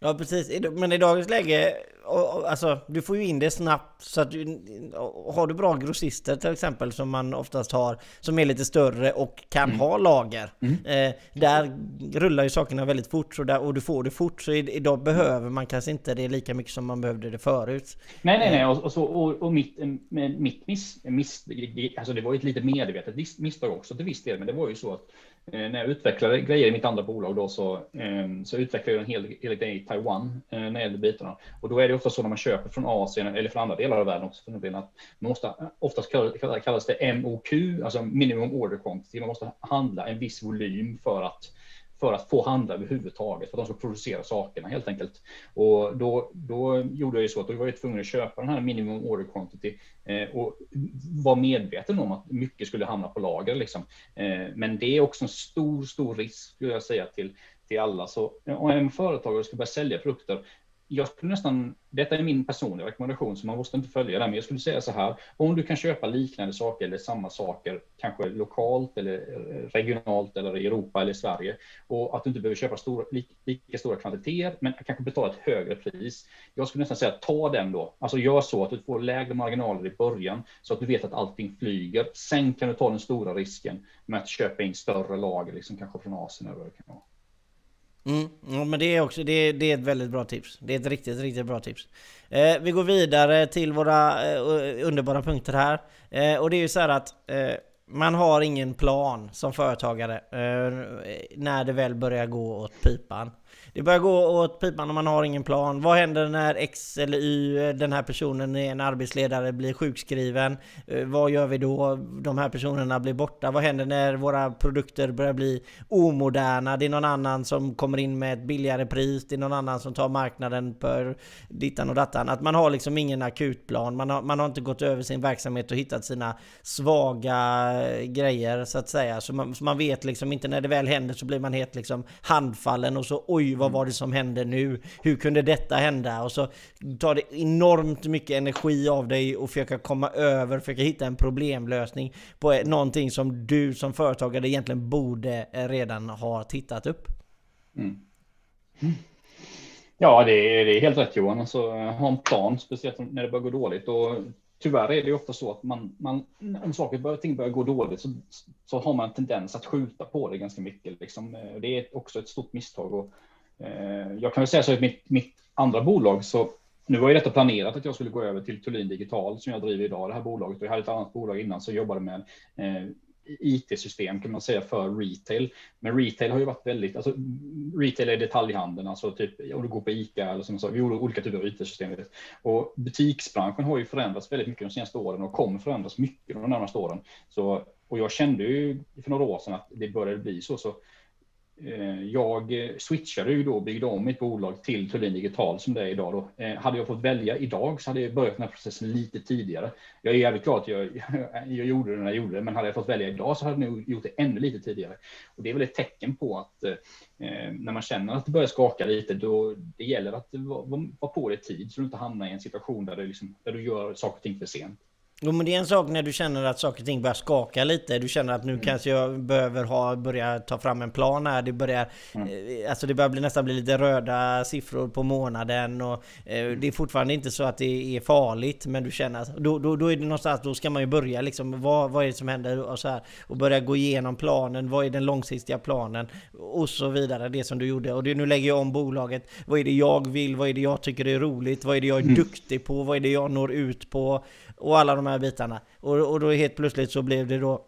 Ja precis, men i dagens läge, alltså du får ju in det snabbt så att du, har du bra grossister till exempel som man oftast har som är lite större och kan mm. ha lager. Mm. Eh, där rullar ju sakerna väldigt fort så där, och du får det fort så idag behöver man kanske inte det lika mycket som man behövde det förut. Nej, nej, nej, och, och, så, och, och mitt, mitt miss, miss, alltså det var ju ett lite medvetet misstag också till viss del, men det var ju så att Eh, Eh, när jag utvecklade grejer i mitt andra bolag då så, ehm, så utvecklade jag en hel, hel del i Taiwan eh, när det gäller bitarna. Och då är det ofta så när man köper från Asien eller från andra delar av världen också för den att man måste, eh, oftast kallas det MOQ, alltså minimum order quantity. Man måste handla en viss volym för att för att få handla överhuvudtaget, för att de ska producera sakerna helt enkelt. Och då, då gjorde jag ju så att då var jag tvungen att köpa den här minimum order quantity eh, och var medveten om att mycket skulle hamna på lager. Liksom. Eh, men det är också en stor, stor risk skulle jag säga till, till alla. Så om en företagare ska börja sälja produkter, jag skulle nästan, detta är min personliga rekommendation, så man måste inte följa den, men jag skulle säga så här, om du kan köpa liknande saker eller samma saker, kanske lokalt eller eh, regionalt eller i Europa eller i Sverige, och att du inte behöver köpa stora, lika stora kvantiteter, men kanske betala ett högre pris. Jag skulle nästan säga, ta den då, alltså gör så att du får lägre marginaler i början, så att du vet att allting flyger. Sen kan du ta den stora risken med att köpa in större lager, liksom kanske från Asien eller vad det kan vara. Mm, ja, men det är också det är, det är ett väldigt bra tips. Det är ett riktigt, riktigt bra tips. Eh, vi går vidare till våra eh, underbara punkter här. Eh, och det är ju så här att eh, man har ingen plan som företagare eh, när det väl börjar gå åt pipan. Det börjar gå åt pipan och man har ingen plan. Vad händer när X eller Y, den här personen är en arbetsledare, blir sjukskriven? Eh, vad gör vi då? De här personerna blir borta. Vad händer när våra produkter börjar bli omoderna? Det är någon annan som kommer in med ett billigare pris. Det är någon annan som tar marknaden för dittan och dattan. Att man har liksom ingen akutplan. Man har, man har inte gått över sin verksamhet och hittat sina svaga grejer så att säga. Så man, så man vet liksom inte när det väl händer så blir man helt liksom handfallen och så oj vad var det som hände nu? Hur kunde detta hända? Och så tar det enormt mycket energi av dig och försöka komma över, försöka hitta en problemlösning på någonting som du som företagare egentligen borde redan ha tittat upp. Mm. Ja, det är, det är, helt rätt Johan. Alltså, ha en plan, speciellt när det börjar gå dåligt. Och tyvärr är det ofta så att man, man om saker börjar, ting börjar gå dåligt så, så har man en tendens att skjuta på det ganska mycket. Liksom. Det är också ett stort misstag. Och Eh, Eh, jag kan väl säga så att mitt, mitt andra bolag så nu var ju detta planerat att jag skulle gå över till Thulin Digital som jag driver idag, det här bolaget. Och jag hade ett annat bolag innan som jobbade med eh, IT-system kan man säga för retail. Men retail har ju varit väldigt, alltså retail är detaljhandeln, alltså typ om du går på ICA eller som jag sa, vi gjorde olika typer av IT-system. Och butiksbranschen har ju förändrats väldigt mycket de senaste åren och kommer förändras mycket de närmaste åren. Så, och jag kände ju för några år sedan att det började bli så. så Eh, jag eh, switchade ju då och byggde om mitt bolag till Thulin Digital som det är idag. Då. Eh, hade jag fått välja idag så hade jag börjat den här processen lite tidigare. Jag är jävligt glad att jag, jag gjorde det när jag gjorde det, men hade jag fått välja idag så hade jag nog gjort det ännu lite tidigare. Och det är väl ett tecken på att eh, eh när man känner att det börjar skaka lite, då det gäller att vara var på i tid så du inte hamnar i en situation där du, liksom, där du gör saker och ting för sent. Jo men det är en sak när du känner att saker och ting börjar skaka lite. Du känner att nu mm. kanske jag behöver ha, börja ta fram en plan här. Det börjar, mm. eh, alltså det börjar bli, nästan bli lite röda siffror på månaden. Och, eh, det är fortfarande inte så att det är farligt. Men du känner att då, då, då är det någonstans, då ska man ju börja liksom. Vad, vad är det som händer? Och, så här, och börja gå igenom planen. Vad är den långsiktiga planen? Och så vidare. Det som du gjorde. Och det, nu lägger jag om bolaget. Vad är det jag vill? Vad är det jag tycker är roligt? Vad är det jag är mm. duktig på? Vad är det jag når ut på? Och alla de här bitarna. Och, och då helt plötsligt så blev det då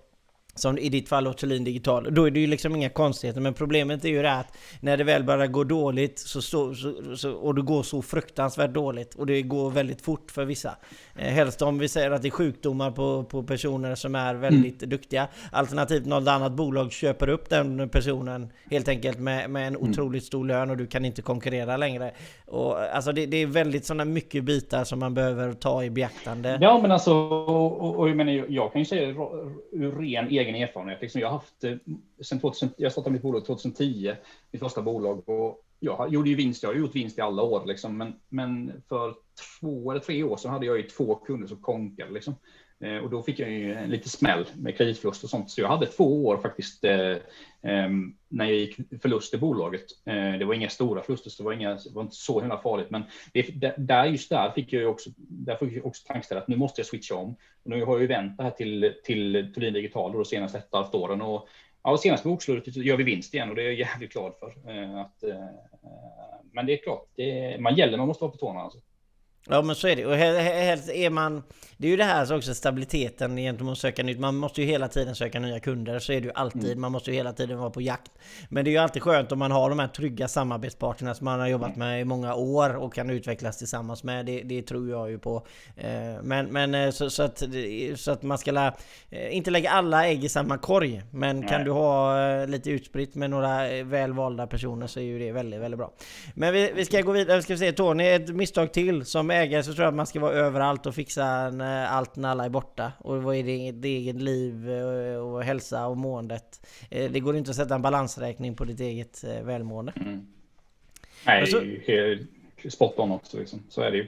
som i ditt fall Thulin Digital. Då är det ju liksom inga konstigheter. Men problemet är ju det att när det väl börjar gå dåligt så, så, så, och det går så fruktansvärt dåligt och det går väldigt fort för vissa. Eh, helst om vi säger att det är sjukdomar på, på personer som är väldigt mm. duktiga. Alternativt något annat bolag köper upp den personen helt enkelt med, med en mm. otroligt stor lön och du kan inte konkurrera längre. Och, alltså det, det är väldigt sådana mycket bitar som man behöver ta i beaktande. Ja men alltså, och, och, och jag, menar, jag kan ju säga ur ren egen erfarenhet. Liksom jag har haft, eh, sen 2000, jag startade mitt bolag 2010, mitt första bolag, och jag gjorde ju vinst. Jag har gjort vinst i alla år, liksom, men, men för två eller tre år sedan hade jag ju två kunder som konkade. Liksom. Eh, och då fick jag ju en lite smäll med kreditförlust och sånt. Så jag hade två år faktiskt eh, eh, när jag gick förlust i bolaget. Eh, det var inga stora förluster, så det var, inga, det var inte så himla farligt. Men det, där, just där fick jag också, där fick jag också tankställa att nu måste jag switcha om. Och nu har jag ju vänt det här till, till Thulin Digital de senaste ett och halvt åren. Och, ja, senaste bokslutet gör vi vinst igen och det är jag jävligt glad för. Eh, att, eh, men det är klart, det, man gäller, man måste vara på tårna. Alltså. Ja men så är det. Och helst är man... Det är ju det här också stabiliteten gentemot att söka nytt. Man måste ju hela tiden söka nya kunder. Så är det ju alltid. Mm. Man måste ju hela tiden vara på jakt. Men det är ju alltid skönt om man har de här trygga samarbetspartnerna som man har jobbat med i många år och kan utvecklas tillsammans med. Det, det tror jag ju på. Eh, men, men eh, så, så, att, så att man ska la, eh, inte lägga alla ägg i samma korg. Men Nej. kan du ha lite utspritt med några välvalda personer så är ju det väldigt, väldigt bra. Men vi, vi ska gå vidare. Vi ska se Tony, ett misstag till som ägare så tror jag att man ska vara överallt och fixa när allt när alla är borta. Och vad är det eget liv eh, och hälsa och måendet. Eh, det går inte att sätta en balansräkning på ditt eget eh, välmående. Mm. Nej, så, spot on också. Liksom. Så är det ju.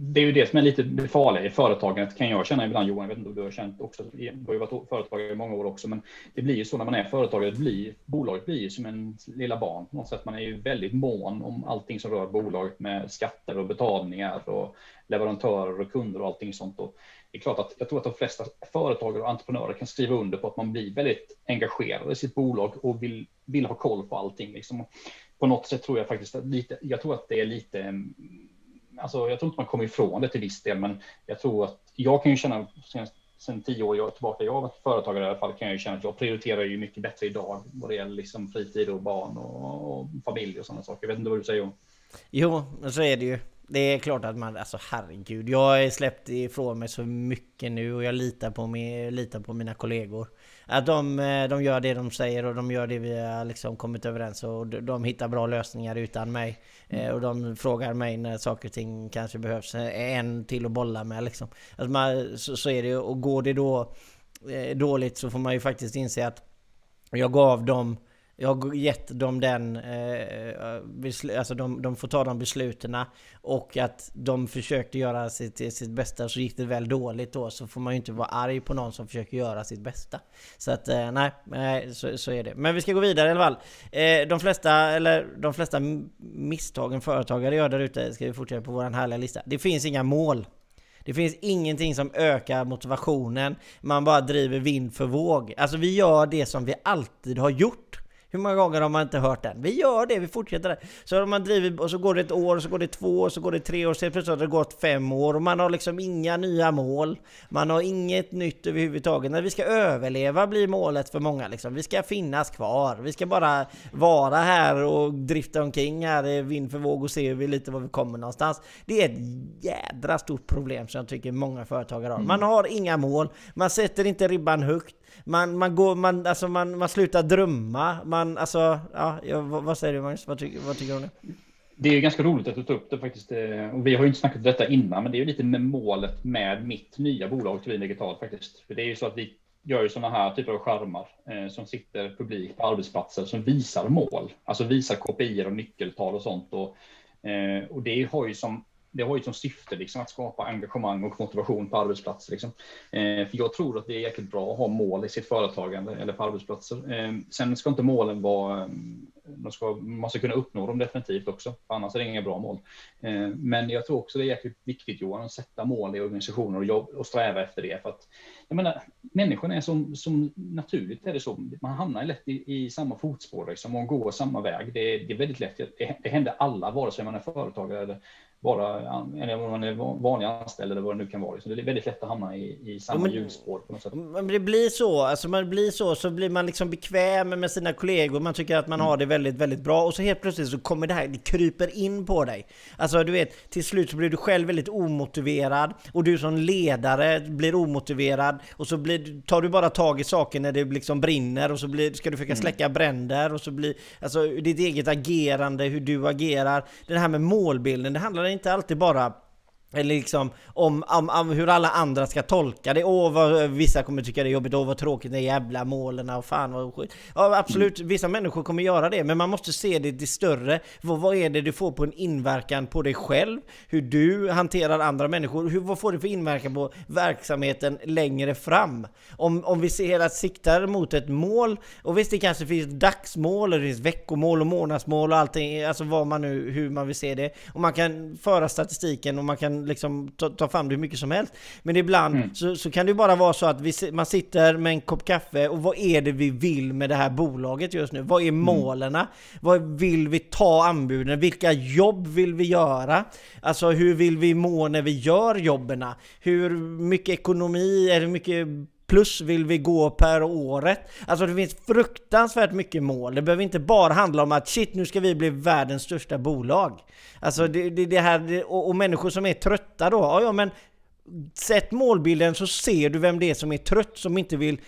Det är ju det som är lite det farliga i företagandet kan jag känna ibland Johan. Jag vet inte om du har känt också. Du har ju varit företagare i många år också, men det blir ju så när man är företagare. Det blir, bolaget blir ju som en lilla barn på något sätt. Man är ju väldigt mån om allting som rör bolaget med skatter och betalningar och leverantörer och kunder och allting sånt. Och det är klart att jag tror att de flesta företagare och entreprenörer kan skriva under på att man blir väldigt engagerad i sitt bolag och vill, vill ha koll på allting. Liksom på något sätt tror jag faktiskt att lite, jag tror att det är lite, mm, alltså jag tror inte man kommer ifrån det till viss del, men jag tror att jag kan ju känna sen, sen tio år tillbaka, jag har varit företagare i alla fall, kan jag ju känna att jag prioriterar ju mycket bättre idag vad det gäller liksom fritid och barn och, och familj och sådana saker. Jag vet inte vad du säger om. Jo, så är det ju. Det är klart att man, alltså herregud. Jag har släppt ifrån mig så mycket nu och jag litar på, mig, litar på mina kollegor. Att de, eh, de gör det de säger och de gör det vi har liksom kommit överens och de hittar bra lösningar utan mig. Mm. Och de frågar mig när saker och ting kanske behövs eh, en till att bolla med liksom. Alltså man, så, så är det och går det då dåligt så får man ju faktiskt inse att jag gav dem jag har gett dem den, eh, eh alltså de, de får ta de besluten och att de försökte göra sitt, sitt bästa så gick det väl dåligt då så får man ju inte vara arg på någon som försöker göra sitt bästa. Så att eh, nej, nej så, så, är det. Men vi ska gå vidare i alla fall. Eh, de flesta, eller de flesta misstagen företagare gör där ute ska vi fortsätta på vår härliga lista. Det finns inga mål. Det finns ingenting som ökar motivationen. Man bara driver vind för våg. Alltså vi gör det som vi alltid har gjort. Hur många gånger har man inte hört den? Vi gör det, vi fortsätter det. Så har man drivit, och så går det ett år, så går det två år, så går det tre år, så plötsligt har det gått fem år och man har liksom inga nya mål. Man har inget nytt överhuvudtaget. När vi ska överleva blir målet för många liksom. Vi ska finnas kvar. Vi ska bara vara här och drifta omkring här vind för våg och se lite var vi kommer någonstans. Det är ett jädra stort problem som jag tycker många företagare har. Man har inga mål, man sätter inte ribban högt. Man, man, går, man, alltså man, man slutar drömma, man alltså, ja, vad säger du Magnus? Vad, ty vad tycker du om det? Det är ganska roligt att du tar upp det faktiskt. Eh, och vi har ju inte snackat om detta innan, men det är ju lite med målet med mitt nya bolag Tvin Digital. faktiskt. För det är ju så att vi gör ju sådana här typer av skärmar eh, som sitter publikt på arbetsplatser som visar mål, alltså visar KPI och nyckeltal och sånt. Och, eh, och det har ju som det har ju som syfte liksom, att skapa engagemang och motivation på arbetsplatser. Liksom. Eh, för jag tror att det är jäkligt bra att ha mål i sitt företagande eller på arbetsplatser. Eh, sen ska inte målen vara eh, de ska, man ska kunna uppnå dem definitivt också, annars är det inga bra mål. Eh, men jag tror också det är jäkligt viktigt Johan, att sätta mål i organisationer och, jobb, och sträva efter det. För att, jag menar, människorna är som, som naturligt är det så, man hamnar lätt i, i samma fotspår liksom, och går samma väg. Det, det är väldigt lätt, det, det händer alla, vare sig man är företagare eller vara, eller om man är vanlig anställd eller vad det nu kan vara. Så det är väldigt lätt att hamna i, i samma hjulspår på något sätt. Men det blir så, alltså man blir så, så blir man liksom bekväm med sina kollegor, man tycker att man mm. har det väldigt, väldigt bra och så helt plötsligt så kommer det här, det kryper in på dig. Alltså du vet, till slut så blir du själv väldigt omotiverad och du som ledare blir omotiverad och så blir, tar du bara tag i saker när det liksom brinner och så blir, ska du försöka mm. släcka mm. bränder och så blir, alltså ditt eget agerande, hur du agerar. Det här med målbilden, det handlar inte alltid bara eller liksom om, om, om, hur alla andra ska tolka det. Åh, vad, vissa kommer tycka det är jobbigt. Åh, vad tråkigt de jävla målen och fan vad skit. Ja, absolut, mm. vissa människor kommer göra det. Men man måste se det, det större. Vad, vad är det du får på en inverkan på dig själv? Hur du hanterar andra människor? Hur, vad får det för inverkan på verksamheten längre fram? Om, om vi ser hela siktar mot ett mål. Och visst, det kanske finns dagsmål, och det finns veckomål och månadsmål och allting. Alltså vad man nu, hur man vill se det. Och man kan föra statistiken och man kan liksom ta, ta fram det hur mycket som helst. Men ibland mm. så, så kan det bara vara så att vi, man sitter med en kopp kaffe och vad är det vi vill med det här bolaget just nu? Vad är mm. målen? Mm. Vad vill vi ta anbuden? Vilka jobb vill vi göra? Alltså hur vill vi må när vi gör jobben? Hur mycket ekonomi, eller hur mycket plus vill vi gå per året? Alltså det finns fruktansvärt mycket mål. Det behöver inte bara handla om att shit, nu ska vi bli världens största bolag. Alltså det, det, det här, och, och, människor som är trötta då, ja, ja men Sätt målbilden så ser du vem det är som är trött, som inte vill,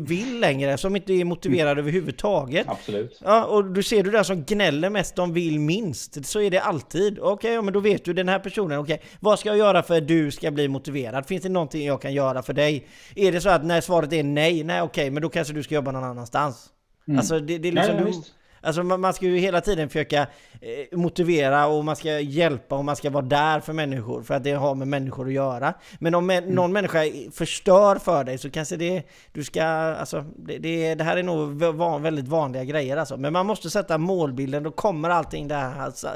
vill längre, som inte är motiverad mm. överhuvudtaget. Absolut. Ja, och du ser du där som gnäller mest, de vill minst. Så är det alltid. Okej, okay, ja, men då vet du den här personen, okej, okay, vad ska jag göra för att du ska bli motiverad? Finns det någonting jag kan göra för dig? Är det så att när svaret är nej, nej okej, okay, men då kanske du ska jobba någon annanstans. Mm. Alltså det, det är liksom... Ja, ja, Alltså man, man ska ju hela tiden försöka eh, motivera och man ska hjälpa och man ska vara där för människor för att det har med människor att göra. Men om mm. någon människa förstör för dig så kanske det, du ska, alltså det, det, det här är nog van, väldigt vanliga grejer alltså. Men man måste sätta målbilden, då kommer allting där, alltså,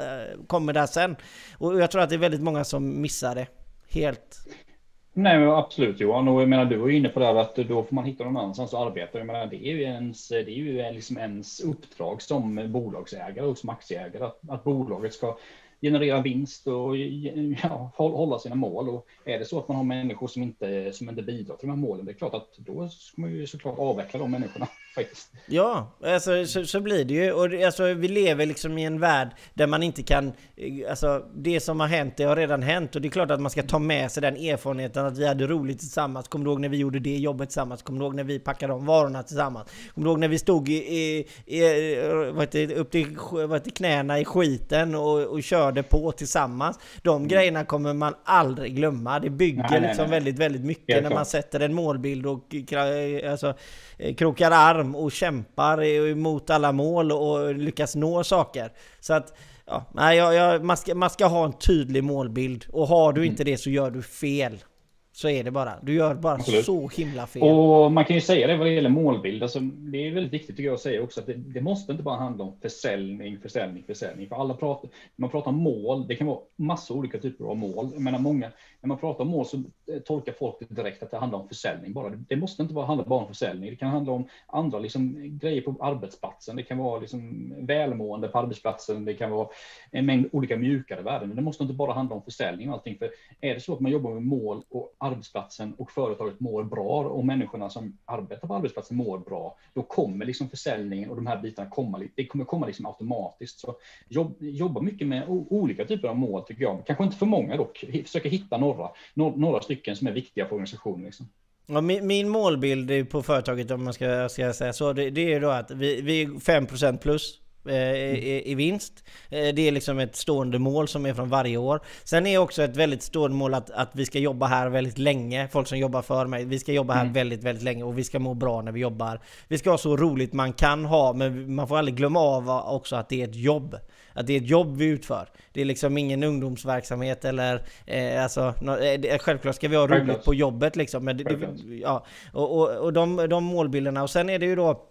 kommer där sen. Och jag tror att det är väldigt många som missar det helt. Nej, absolut Johan. Och jag menar, du var inne på det här att då får man hitta någon annanstans att arbeta. Jag menar, det är ju ens, det är ju liksom ens uppdrag som bolagsägare och som aktieägare att, att bolaget ska generera vinst och ja, hålla sina mål. Och är det så att man har människor som inte, som inte bidrar till de här målen, det är klart att då ska man ju såklart avveckla de människorna faktiskt. Ja, alltså, så, så blir det ju. Och alltså, vi lever liksom i en värld där man inte kan... Eh, alltså, det som har hänt, det har redan hänt. Och det är klart att man ska ta med sig den erfarenheten att vi hade roligt tillsammans. Kommer du ihåg när vi gjorde det jobbet tillsammans? Kommer du ihåg när vi packade om varorna tillsammans? Kommer du ihåg när vi stod i, i, i, vad heter, upp till, vad heter, knäna i skiten och, och körde på tillsammans? De mm. grejerna kommer man aldrig glömma. Det bygger nej, liksom nej, nej. väldigt, väldigt mycket när man sätter en målbild och alltså, krokar arm och kämpar emot alla mål och lyckas nå saker. Så att Ja, nej, jag, jag, man, ska, man ska ha en tydlig målbild och har du inte mm. det så gör du fel. Så är det bara. Du gör bara Absolut. så himla fel. Och man kan ju säga det vad det gäller målbild. Alltså, det är väldigt viktigt tycker jag att säga också att det, det, måste inte bara handla om försäljning, försäljning, försäljning. För alla pratar, man pratar mål, det kan vara massor olika typer av mål. Jag menar många, när man pratar om mål så eh, tolkar folk det direkt att det handlar om försäljning bara. Det måste inte bara handla bara om försäljning. Det kan handla om andra liksom, eh, grejer på arbetsplatsen. Det kan vara liksom, eh, välmående på arbetsplatsen. Det kan vara en mängd olika mjukare värden. Det måste inte bara handla om försäljning och allting. För är det så att man jobbar med mål och arbetsplatsen och företaget mår bra och människorna som arbetar på arbetsplatsen mår bra, då kommer liksom försäljningen och de här bitarna komma. Det kommer komma liksom automatiskt. Så jobb, jobba mycket med olika typer av mål tycker jag. Kanske inte för många dock. Försöka hitta några, några stycken som är viktiga för organisationen. Liksom. Ja, min, min målbild på företaget om man ska, ska säga så, det, det är då att vi, vi är 5% plus eh, i, i vinst. Eh, det är liksom ett stående mål som är från varje år. Sen är också ett väldigt stående mål att, att vi ska jobba här väldigt länge. Folk som jobbar för mig. Vi ska jobba här Mm. väldigt, väldigt länge och vi ska må bra när vi jobbar. Vi ska ha så roligt man kan ha, men man får aldrig glömma av också att det är ett jobb. Att det är ett jobb vi utför. Det är liksom ingen ungdomsverksamhet eller eh, alltså, nå- eh, självklart ska vi ha roligt på jobbet liksom. Men det, det, ja, och, och, och de, de målbilderna. Och sen är det ju då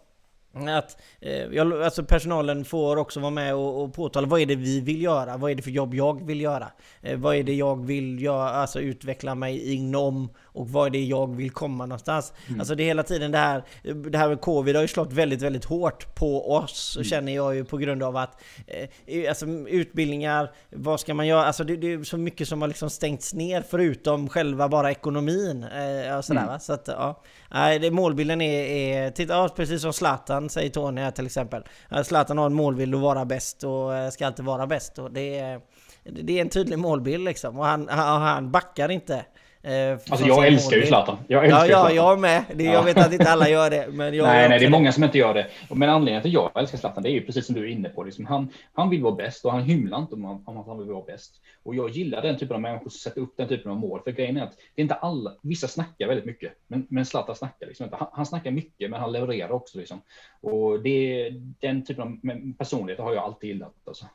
att eh, alltså personalen får också vara med och, och påtala vad är det vi vill göra? Vad är det för jobb jag vill göra? Eh, vad är det jag vill göra, alltså utveckla mig inom? Och vad är det jag vill komma någonstans? Alltså det är hela tiden det här, det här med covid har ju slått väldigt, väldigt hårt på oss, känner jag ju på grund av att eh, alltså, utbildningar, vad ska man göra? Alltså det, det är så mycket som har liksom stängts ner förutom själva bara ekonomin. Eh, och sådär, va? Så att, ja. Nej, det, målbilden är, är titta, ja, precis som Zlatan säger Tony här till exempel. Zlatan har en målbild att vara bäst och eh, ska alltid vara bäst. Och det, är, det är en tydlig målbild liksom. Och han, han, han backar inte. Eh, Alltså jag älskar ju. Zlatan. Jag Ja, älskar ja, Zlatan. jag med. Det, jag Ja. vet att inte alla gör det. Men jag nej, nej, det är många som inte gör det. Men anledningen till att jag älskar Zlatan, det är ju precis som du är inne på. Liksom han, han vill vara bäst och han hymlar inte om, om att han vill vara bäst. Och jag gillar den typen av människor som sätter upp den typen av mål. För grejen är att det är inte alla, vissa snackar väldigt mycket, men, men Zlatan snackar liksom inte. Han, han snackar mycket, men han levererar också liksom. Och det, den typen av personlighet har jag alltid gillat. Alltså.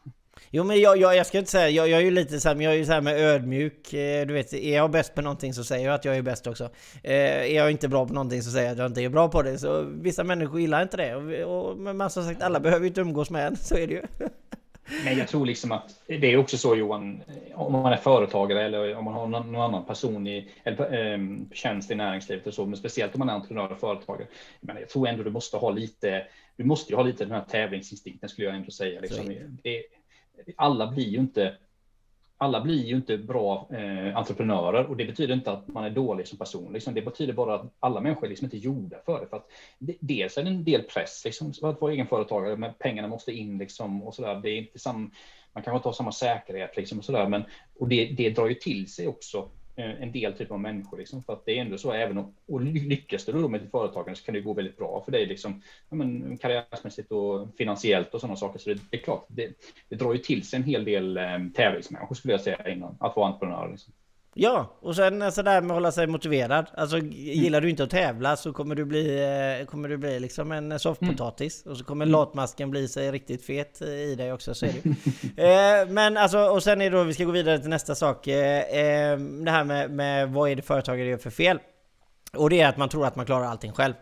Jo men jag, jag, jag ska inte säga, jag, jag är ju lite så här, men jag är ju så här med ödmjuk. Eh, Du vet, är jag bäst på någonting så säger jag att jag är bäst också. Eh, är jag inte bra på någonting så säger jag att jag inte är bra på det. Så vissa människor gillar inte det. Och, och, men som sagt, alla behöver ju inte umgås med en, så är det ju. Men jag tror liksom att det är också så Johan, om man är företagare eller om man har någon, någon annan person i eller, eh, tjänst i näringslivet och så, men speciellt om man är entreprenör och företagare. Men jag tror ändå du måste ha lite, du måste ju ha lite den här tävlingsinstinkten skulle jag ändå säga. Liksom. Det, alla blir ju inte alla blir ju inte bra eh, entreprenörer och det betyder inte att man är dålig som person. Liksom. Det betyder bara att alla människor är liksom inte gjorda för det. För att det, dels är det en del press liksom, för att vara egenföretagare, men pengarna måste in liksom, och sådär. Det är inte sam, man kanske inte har samma säkerhet liksom, och sådär, men och det, det drar ju till sig också Eh, en del typ av människor. Liksom, för att det är ändå så, även om och lyckas du då med ditt företagande så kan det gå väldigt bra för dig liksom, ja, men, karriärmässigt och finansiellt och sådana saker. Så det, det är klart, det, det drar ju till sig en hel del eh, tävlingsmänniskor skulle jag säga innan, att vara entreprenör. Liksom. Ja, och sen sådär med att hålla sig motiverad. Alltså gillar du inte att tävla så kommer du bli, eh, kommer du bli liksom en soffpotatis. Och så kommer latmasken bli sig riktigt fet i dig också, så är det eh, Men alltså, och sen är det då, vi ska gå vidare till nästa sak. Eh, eh, det här med, med vad är det företagare gör för fel? Och det är att man tror att man klarar allting själv.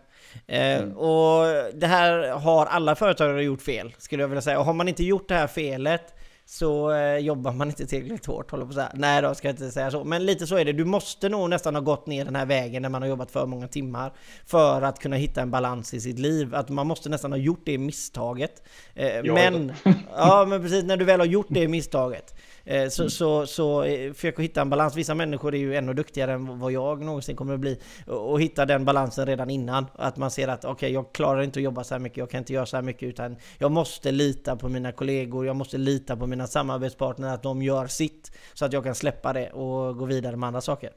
Eh, Och det här har alla företagare gjort fel, skulle jag vilja säga. Och har man inte gjort det här felet så eh, jobbar man inte tillräckligt hårt, håller på att säga. Nej då, ska jag inte säga så. Men lite så är det. Du måste nog nästan ha gått ner den här vägen när man har jobbat för många timmar för att kunna hitta en balans i sitt liv. Att man måste nästan ha gjort det misstaget. Eh, men, ja men precis, när du väl har gjort det misstaget eh, så, så, så eh, försök att hitta en balans. Vissa människor är ju ännu duktigare än vad jag någonsin kommer att bli. Och, och hitta den balansen redan innan. Att man ser att okej, jag klarar inte att jobba så här mycket, jag kan inte göra så här mycket utan jag måste lita på mina kollegor, jag måste lita på mina samarbetspartner att de gör sitt. Så att jag kan släppa det och gå vidare med andra saker.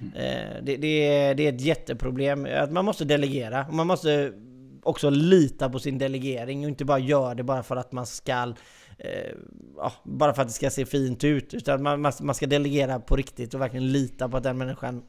Eh, Det, det, är, det är ett jätteproblem. Att man måste delegera. Man måste också lita på sin delegering och inte bara göra det bara för att man ska eh, ja, bara för att det ska se fint ut. Utan man, man ska delegera på riktigt och verkligen lita på att den människan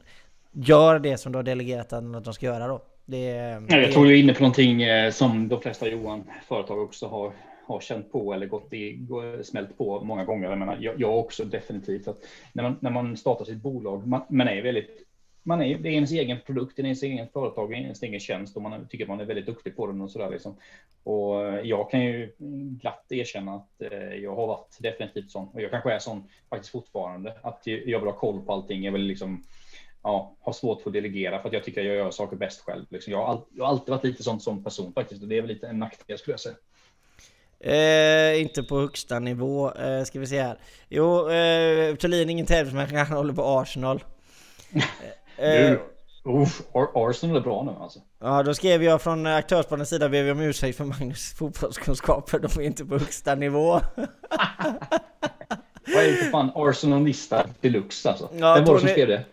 gör det som du har delegerat den att de ska göra då. Det, Ja, det- Jag tror du är inne på någonting eh, som de flesta Johan företag också har, har känt på eller gått i, smält på många gånger. Jag, menar, jag, jag också definitivt. Att när, man, när man startar sitt bolag, man, man är väldigt man är, det är ens egen produkt, det är ens egen företag, det är ens egen tjänst och man tycker att man är väldigt duktig på den och sådär. Liksom. Och eh, jag kan ju glatt erkänna att eh, jag har varit definitivt sån och jag kanske är sån faktiskt fortfarande. Att jag vill ha koll på allting. Jag vill liksom ja, har svårt för att delegera för att jag tycker att jag gör saker bäst själv. Liksom. Jag, har all, jag har alltid varit lite sån som person faktiskt och det är väl lite en nackdel skulle jag säga. Eh, inte på högsta nivå, eh, ska vi se här. Jo, eh, Thulin ingen tävlingsmänniska, han håller på Arsenal. Eh, uff, Ar- Arsenal är bra nu alltså. Ja, då skrev jag från aktörsspanarens sida ber vi om ursäkt för Magnus fotbollskunskaper. De är inte på högsta nivå. Vad är det för fan Arsenalista deluxe alltså? Ja, Vem var det som skrev det?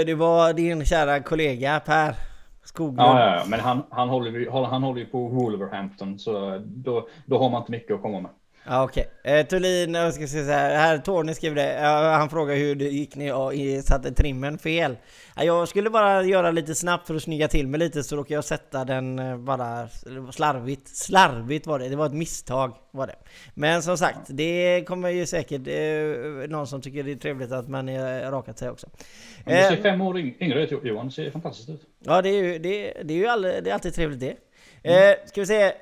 eh, det var din kära kollega Per Skoglund. Ja, ja, ja. men han, han, håller, han håller ju på Wolverhampton så då, då har man inte mycket att komma med. Ja, okej. Eh, Thulin, jag ska säga så här, här Tony skriver det. Ja, han frågar hur det gick när jag satte trimmen fel. Ja, jag skulle bara göra lite snabbt för att snygga till mig lite så råkade jag sätta den eh, bara slarvigt. Slarvigt var det, det var ett misstag var det. Men som sagt, det kommer ju säkert eh, någon som tycker det är trevligt att man är rakat sig också. Men du Eh, ser fem år yng- yngre ut Johan, det ser fantastiskt ut. Ja, det är ju, det, det är ju aldrig, det är alltid trevligt det. Eh, ska vi se.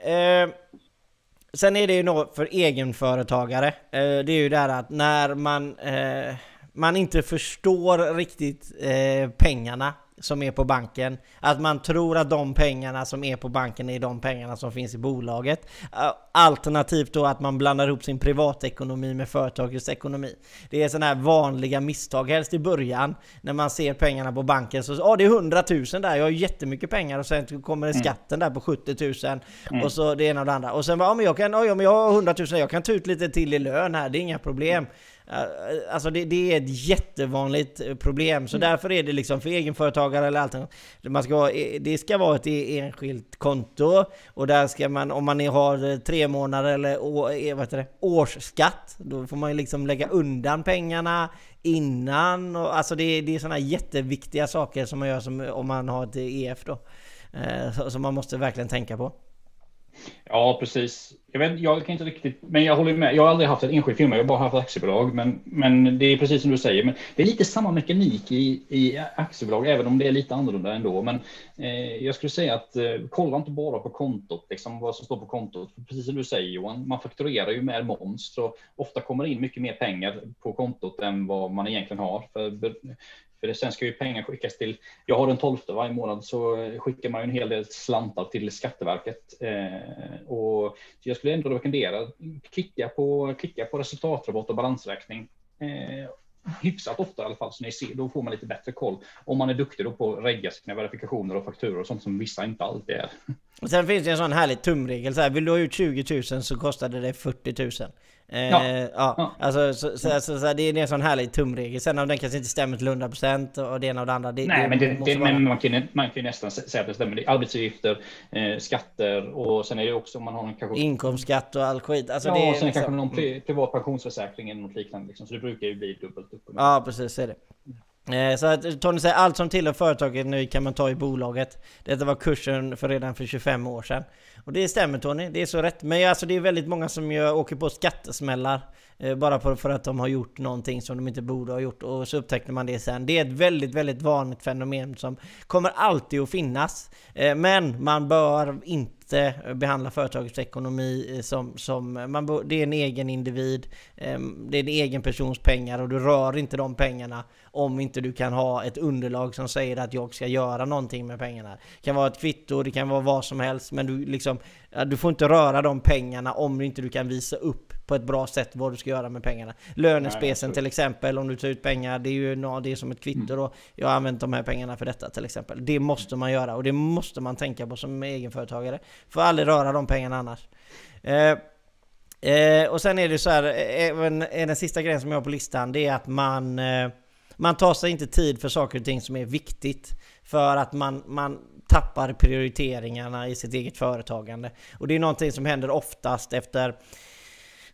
Sen är det ju något för egenföretagare. Eh, det är ju det här att när man, eh, man inte förstår riktigt eh, pengarna som är på banken. Att man tror att de pengarna som är på banken är de pengarna som finns i bolaget. Eh, Alternativt då att man blandar ihop sin privatekonomi med företagets ekonomi. Det är sådana här vanliga misstag, helst i början när man ser pengarna på banken så ja det är 100 000 där, jag har jättemycket pengar och sen kommer det skatten där på 70 000 och så det ena och det andra. Och sen bara, ja men jag kan, ja men jag har 100 000, jag kan ta ut lite till i lön här, det är inga problem. Eh, Alltså det, det är ett jättevanligt eh, problem, så därför är det liksom för egenföretagare eller allt annat, man ska, ha- eh, det ska vara ett e- enskilt konto. Och där ska man, om man har tre månader eller å, vad heter det, årsskatt, då får man ju liksom lägga undan pengarna innan. Och alltså det, det är sådana jätteviktiga saker som man gör som, om man har ett EF då. Eh, Som man måste verkligen tänka på. Ja, precis. Jag, vet, jag kan inte riktigt, men jag håller med. Jag har aldrig haft ett enskild firma, jag har bara haft aktiebolag. Men, men det är precis som du säger, men det är lite samma mekanik i, i aktiebolag, även om det är lite annorlunda ändå. Men eh, jag skulle säga att eh, kolla inte bara på kontot, liksom vad som står på kontot. Precis som du säger Johan, man fakturerar ju med moms, så ofta kommer det in mycket mer pengar på kontot än vad man egentligen har. För, för det, sen ska ju pengar skickas till, jag har den 12 varje månad så skickar man ju en hel del slantar till Skatteverket. Eh, och jag skulle ändå rekommendera, klicka på, klicka på resultatrapport och balansräkning. Eh, hyfsat ofta i alla fall, så ni ser, då får man lite bättre koll. Om man är duktig då på att regga sina verifikationer och fakturor och sånt som vissa inte alltid är. Och sen finns det en sån härlig tumregel så här, vill du ha ut 20 000 så kostade det 40 000. Eh, Ja. ja. Ja. Alltså, så, så, så, så, det är en sån härlig tumregel. Sen om den kanske inte stämmer till 100% och det ena och det andra. Det, Nej, men, det, måste det, vara- men man, kan, man kan ju nästan säga att det stämmer. Det är arbetsavgifter, eh, skatter och sen är det också om man har en kanske Inkomstskatt och all skit. Alltså ja, det är och sen liksom- kanske någon pri, privat pensionsförsäkring eller något liknande. Liksom. Så det brukar ju bli dubbelt upp. Ja, precis så är det. Eh, så att Tony säger allt som tillhör företaget nu kan man ta i bolaget. Detta var kursen för redan för 25 år sedan. Och det stämmer Tony, det är så rätt. Men alltså det är väldigt många som ju åker på skattesmällar. Eh, bara för att de har gjort någonting som de inte borde ha gjort. Och så upptäckte man det sen. Det är ett väldigt, väldigt vanligt fenomen som kommer alltid att finnas. Eh, men man bör inte behandla företagets ekonomi eh, som, som man det är en egen individ, ehm, det är en egen persons pengar och du rör inte de pengarna om inte du kan ha ett underlag som säger att jag ska göra någonting med pengarna. Det kan vara ett kvitto, det kan vara vad som helst, men du liksom, du får inte röra de pengarna om inte du kan visa upp på ett bra sätt vad du ska göra med pengarna. Lönespecen absolut. till exempel, om du tar ut pengar, det är ju nå- det är som ett kvitto då. Jag har använt de här pengarna för detta till exempel. Det måste man göra och det måste man tänka på som egenföretagare. Får aldrig röra de pengarna annars. Eh, Eh, och sen är det så här, även eh, den sista grejen som jag har på listan, det är att man, eh, man tar sig inte tid för saker och ting som är viktigt. För att man, man tappar prioriteringarna i sitt eget företagande. Och det är någonting som händer oftast efter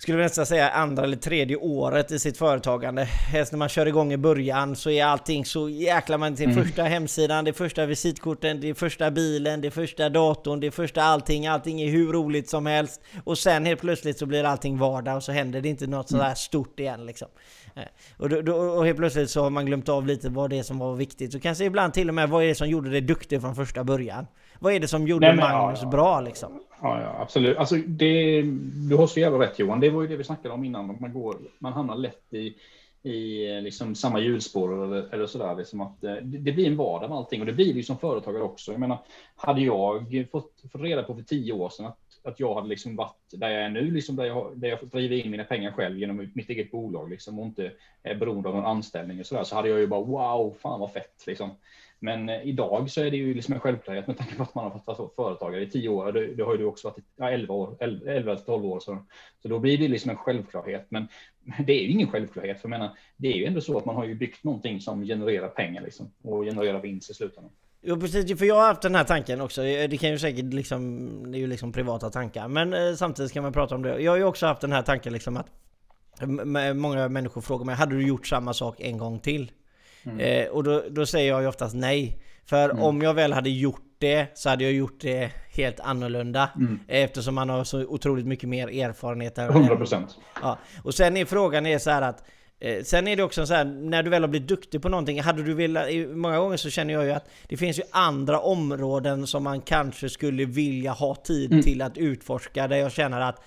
skulle nästan säga andra eller tredje året i sitt företagande. Helst när man kör igång i början så är allting så jäkla man till första hemsidan, det första visitkorten, det första bilen, det första datorn, det första allting. Allting är hur roligt som helst. Och sen helt plötsligt så blir allting vardag och så händer det inte något sådär stort igen liksom. Eh, Och, då, då, och helt plötsligt så har man glömt av lite vad det är som var viktigt. Och kanske ibland till och med vad är det som gjorde det duktig från första början? Vad är det som gjorde Nej, men, ja, Magnus ja. bra liksom? Ja, ja, absolut. Alltså, det, du har så jävla rätt Johan. Det var ju det vi snackade om innan. Man, går, man hamnar lätt i, i liksom samma hjulspår eller, eller sådär. Liksom att, eh, det, det blir en vardag med allting och det blir det ju som företagare också. Jag menar, hade jag fått, fått reda på för tio år sedan att, att jag hade liksom varit där jag är nu, liksom där jag, där jag driver in mina pengar själv genom mitt eget bolag liksom, och inte är beroende av någon anställning och så där, så hade jag ju bara wow, fan vad fett liksom. Men eh, idag så är det ju liksom en självklarhet med tanke på att man har varit företagare i tio år. Det, det har ju du också varit i ja, 11 år, 11 12 år. Så, så då blir det liksom en självklarhet. Men det är ju ingen självklarhet. För jag menar, det är ju ändå så att man har ju byggt någonting som genererar pengar liksom, och genererar vinst i slutändan. Jo precis, för jag har haft den här tanken också. Eh, det kan ju säkert liksom, det är ju liksom privata tankar. Men eh, samtidigt kan man prata om det. Jag har ju också haft den här tanken liksom att Många människor frågar mig, hade du gjort samma sak en gång till? Mm. Eh, och då, då, säger jag ju oftast nej. För mm. om jag väl hade gjort det så hade jag gjort det helt annorlunda. Mm. Eftersom man har så otroligt mycket mer erfarenhet. 100%. Ja. Och sen är frågan är så här att eh, Sen är det också så här, när du väl har blivit duktig på någonting, hade du velat... Många gånger så känner jag ju att det finns ju andra områden som man kanske skulle vilja ha tid mm. till att utforska, där jag känner att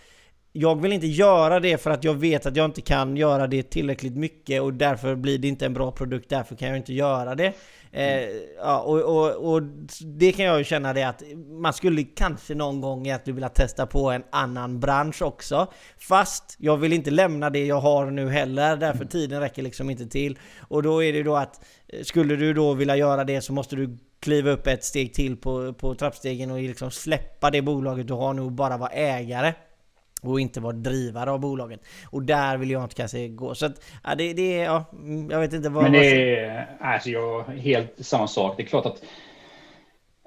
jag vill inte göra det för att jag vet att jag inte kan göra det tillräckligt mycket och därför blir det inte en bra produkt, därför kan jag inte göra det. Eh, ja, och, och, och, det kan jag ju känna det att man skulle kanske någon gång egentligen vilja testa på en annan bransch också. Fast jag vill inte lämna det jag har nu heller, därför mm. tiden räcker liksom inte till. Och då är det då att eh, skulle du då vilja göra det så måste du kliva upp ett steg till på, på trappstegen och liksom släppa det bolaget du har nu och bara vara ägare. Och inte vara drivare av bolaget. Och där vill jag inte kanske gå. Så att, ja, det, det är, ja, mm, jag vet inte vad... Men det är, alltså jag, helt samma sak. Det är klart att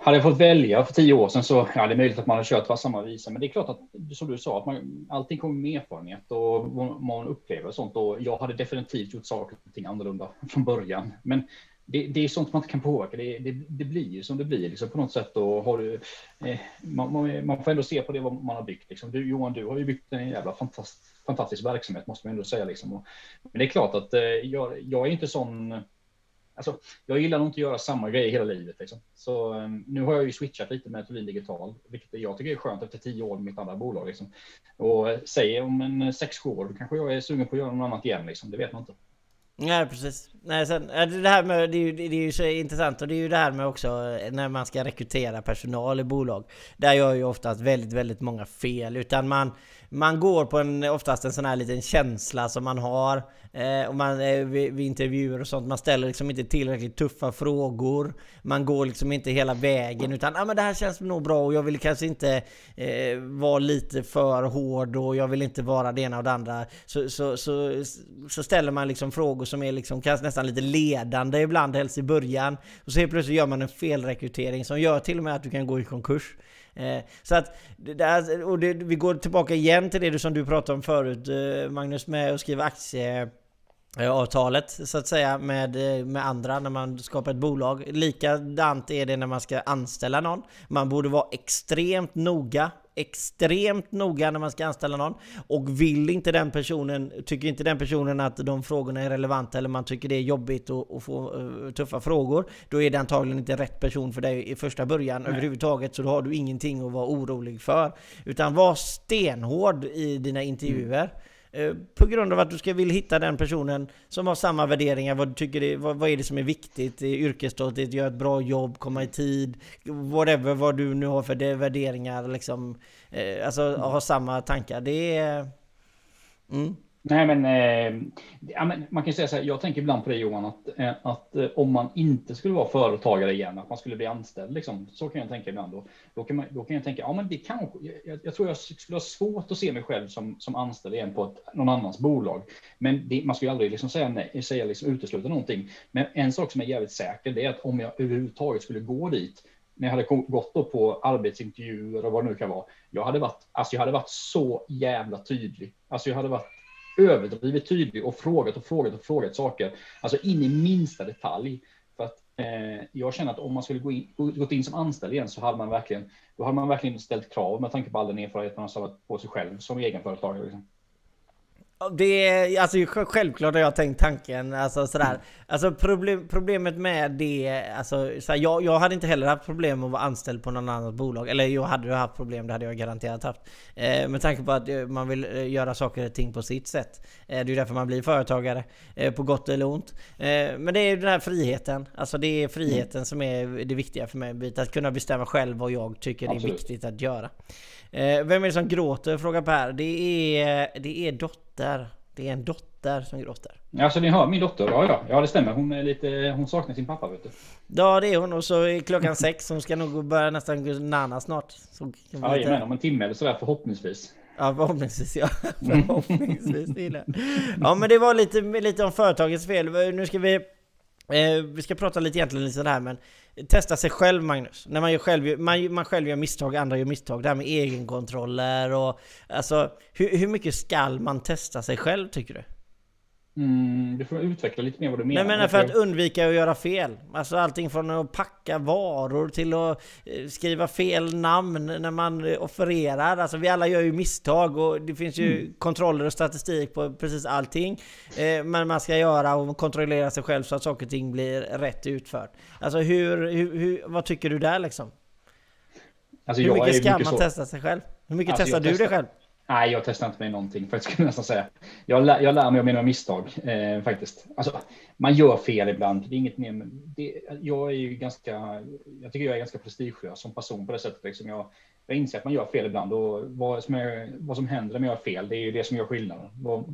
hade jag fått välja för tio år sedan så ja, det är möjligt att man har kört på samma visa. Men det är klart att som du sa, att man, allting kommer med erfarenhet och man upplever sånt. Och jag hade definitivt gjort saker och ting annorlunda från början. Men det, det, är sånt man inte kan påverka. Det, det, det blir ju som det blir liksom, på något sätt. Och har du, eh, man, man, man, får ändå se på det vad man har byggt. Liksom. Du, Johan, du har ju byggt en jävla fantast, fantastisk verksamhet måste man ändå säga. Liksom. Och, men det är klart att eh, jag, jag, är inte sån. Alltså, jag gillar nog inte att göra samma grej hela livet. Liksom. Så eh, nu har jag ju switchat lite med Thulin Digital, vilket jag tycker är skönt efter tio år med mitt andra bolag. Liksom. Och eh, säger om en eh, sex sju år, då kanske jag är sugen på att göra något annat igen. Liksom. Det vet man inte. Nej precis. Nej, sen, det här med, det är, ju, det är ju så intressant och det är ju det här med också eh, när man ska rekrytera personal i bolag. Där gör ju oftast väldigt, väldigt många fel. Utan man, man går på en, oftast en sån här liten känsla som man har. Eh, och man, eh, vid, vid, intervjuer och sånt. Man ställer liksom inte tillräckligt tuffa frågor. Man går liksom inte hela vägen utan ah, men det här känns nog bra och jag vill kanske inte eh, vara lite för hård och jag vill inte vara det ena och det andra. Så, så, så, så ställer man liksom frågor som är liksom kanske nästan lite ledande ibland, helst i början. Och så helt plötsligt gör man en felrekrytering som gör till och med att du kan gå i konkurs. Eh, så att, det, och det, vi går tillbaka igen till det som du pratade om förut eh, Magnus, med att skriva aktie avtalet så att säga med, eh, med andra när man skapar ett bolag. Likadant är det när man ska anställa någon. Man borde vara extremt noga extremt noga när man ska anställa någon. Och vill inte den personen, tycker inte den personen att de frågorna är relevanta eller man tycker det är jobbigt att, få uh, tuffa frågor. Då är det antagligen inte rätt person för dig i första början Nej. överhuvudtaget. Så då har du ingenting att vara orolig för. Utan var stenhård i dina intervjuer. Mm. Eh, på grund av att du ska vilja hitta den personen som har samma värderingar. Vad, tycker det, vad, vad är det som är viktigt? Yrkesstolthet, göra ett bra jobb, komma i tid. Whatever vad du nu har för värderingar. Liksom, eh, alltså ha samma tankar. Det är... Mm. Nej, men, eh, ja, men man kan säga så här. Jag tänker ibland på det Johan, att, eh, att eh, om man inte skulle vara företagare igen, att man skulle bli anställd, liksom, så kan jag tänka ibland. Då, då, kan, man, då kan jag tänka, ja, men det kanske. Jag, jag tror jag skulle ha svårt att se mig själv som, som anställd igen på ett, någon annans bolag. Men det, man ska ju aldrig liksom säga nej, säga liksom utesluta någonting. Men en sak som är jävligt säker, det är att om jag överhuvudtaget skulle gå dit när jag hade gått då på arbetsintervjuer och vad det nu kan vara. Jag hade varit, alltså jag hade varit så jävla tydlig. Alltså jag hade varit överdrivet tydlig och frågat och frågat och frågat saker, alltså in i minsta detalj. För att eh, jag känner att om man skulle gå in, gått in som anställd igen så hade man verkligen, då hade man verkligen ställt krav med tanke på all den erfarenhet man har samlat på sig själv som egenföretagare. Liksom. Det är, alltså självklart har jag tänkt tanken, alltså sådär. Alltså problem, problemet med det, alltså såhär, jag, jag hade inte heller haft problem att vara anställd på någon annat bolag. Eller jag hade ju haft problem, det hade jag garanterat haft. Eh, med tanke på att eh, man vill eh, göra saker och ting på sitt sätt. Eh, det är ju därför man blir företagare, eh, på gott eller ont. Eh, men det är ju den här friheten, alltså det är friheten som är det viktiga för mig. Att kunna bestämma själv vad jag tycker Absolut. är viktigt att göra. Eh, vem är det som gråter? Frågar Per. Det är, det är dotter. Det är en dotter som gråter. Ja, så ni hör min dotter? Ja, ja. ja det stämmer. Hon, är lite, hon saknar sin pappa, vet du. Ja, det är hon. Och så är klockan sex. Hon ska nog börja nästan gå nana snart. Så ja, lite... om en timme eller sådär förhoppningsvis. Ja, förhoppningsvis ja. förhoppningsvis. Ja, men det var lite, lite om företagets fel. Nu ska vi Eh, vi ska prata lite egentligen lite sådär men Testa sig själv Magnus. När man, gör själv, man, man själv gör misstag, andra gör misstag. Det här med egenkontroller och... Alltså, hur, hur mycket skall man testa sig själv tycker du? Mm, du får utveckla lite mer vad du menar. Jag menar för att undvika att göra fel. Alltså allting från att packa varor till att eh, skriva fel namn när man offererar. Alltså vi alla gör ju misstag och det finns ju mm. kontroller och statistik på precis allting. Eh, men man ska göra och kontrollera sig själv så att saker och ting blir rätt utfört. Alltså hur, hur, hur vad tycker du där liksom? Alltså, hur mycket ska man så... testa sig själv? Hur mycket alltså, testar du testar... dig själv? Nej, jag testar inte mig någonting skulle jag nästan säga. Jag, lär, jag lär mig av mina misstag eh, faktiskt. Alltså, man gör fel ibland. Det är inget mer. Det, jag är ju ganska. Jag tycker jag är ganska prestigelös som person på det sättet. Liksom jag, jag inser att man gör fel ibland och vad som, är, vad som händer när man gör fel, det är ju det som gör skillnaden.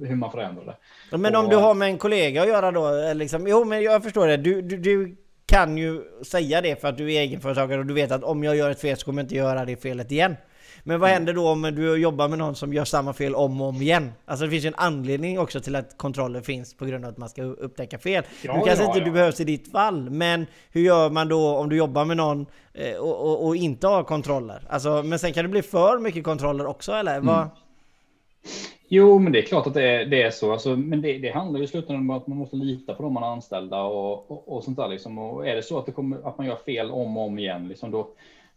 hur man förändrar det. Men och, om du har med en kollega att göra då? Liksom, jo, men jag förstår det. Du, du, du kan ju säga det för att du är egenföretagare och du vet att om jag gör ett fel så kommer jag inte göra det felet igen. Men vad händer då om du jobbar med någon som gör samma fel om och om igen? Alltså det finns ju en anledning också till att kontroller finns på grund av att man ska upptäcka fel. Ja, nu kanske ja, inte ja. du behövs i ditt fall, men hur gör man då om du jobbar med någon eh, och, och, och, inte har kontroller? Alltså, men sen kan det bli för mycket kontroller också eller? Mm. Vad? Jo, men det är klart att det är, det är så. Alltså, men det, det handlar ju i slutändan om att man måste lita på de man är anställda och, och, och sånt där. Liksom. Och är det så att, kommer, att man gör fel om och om igen, liksom, då,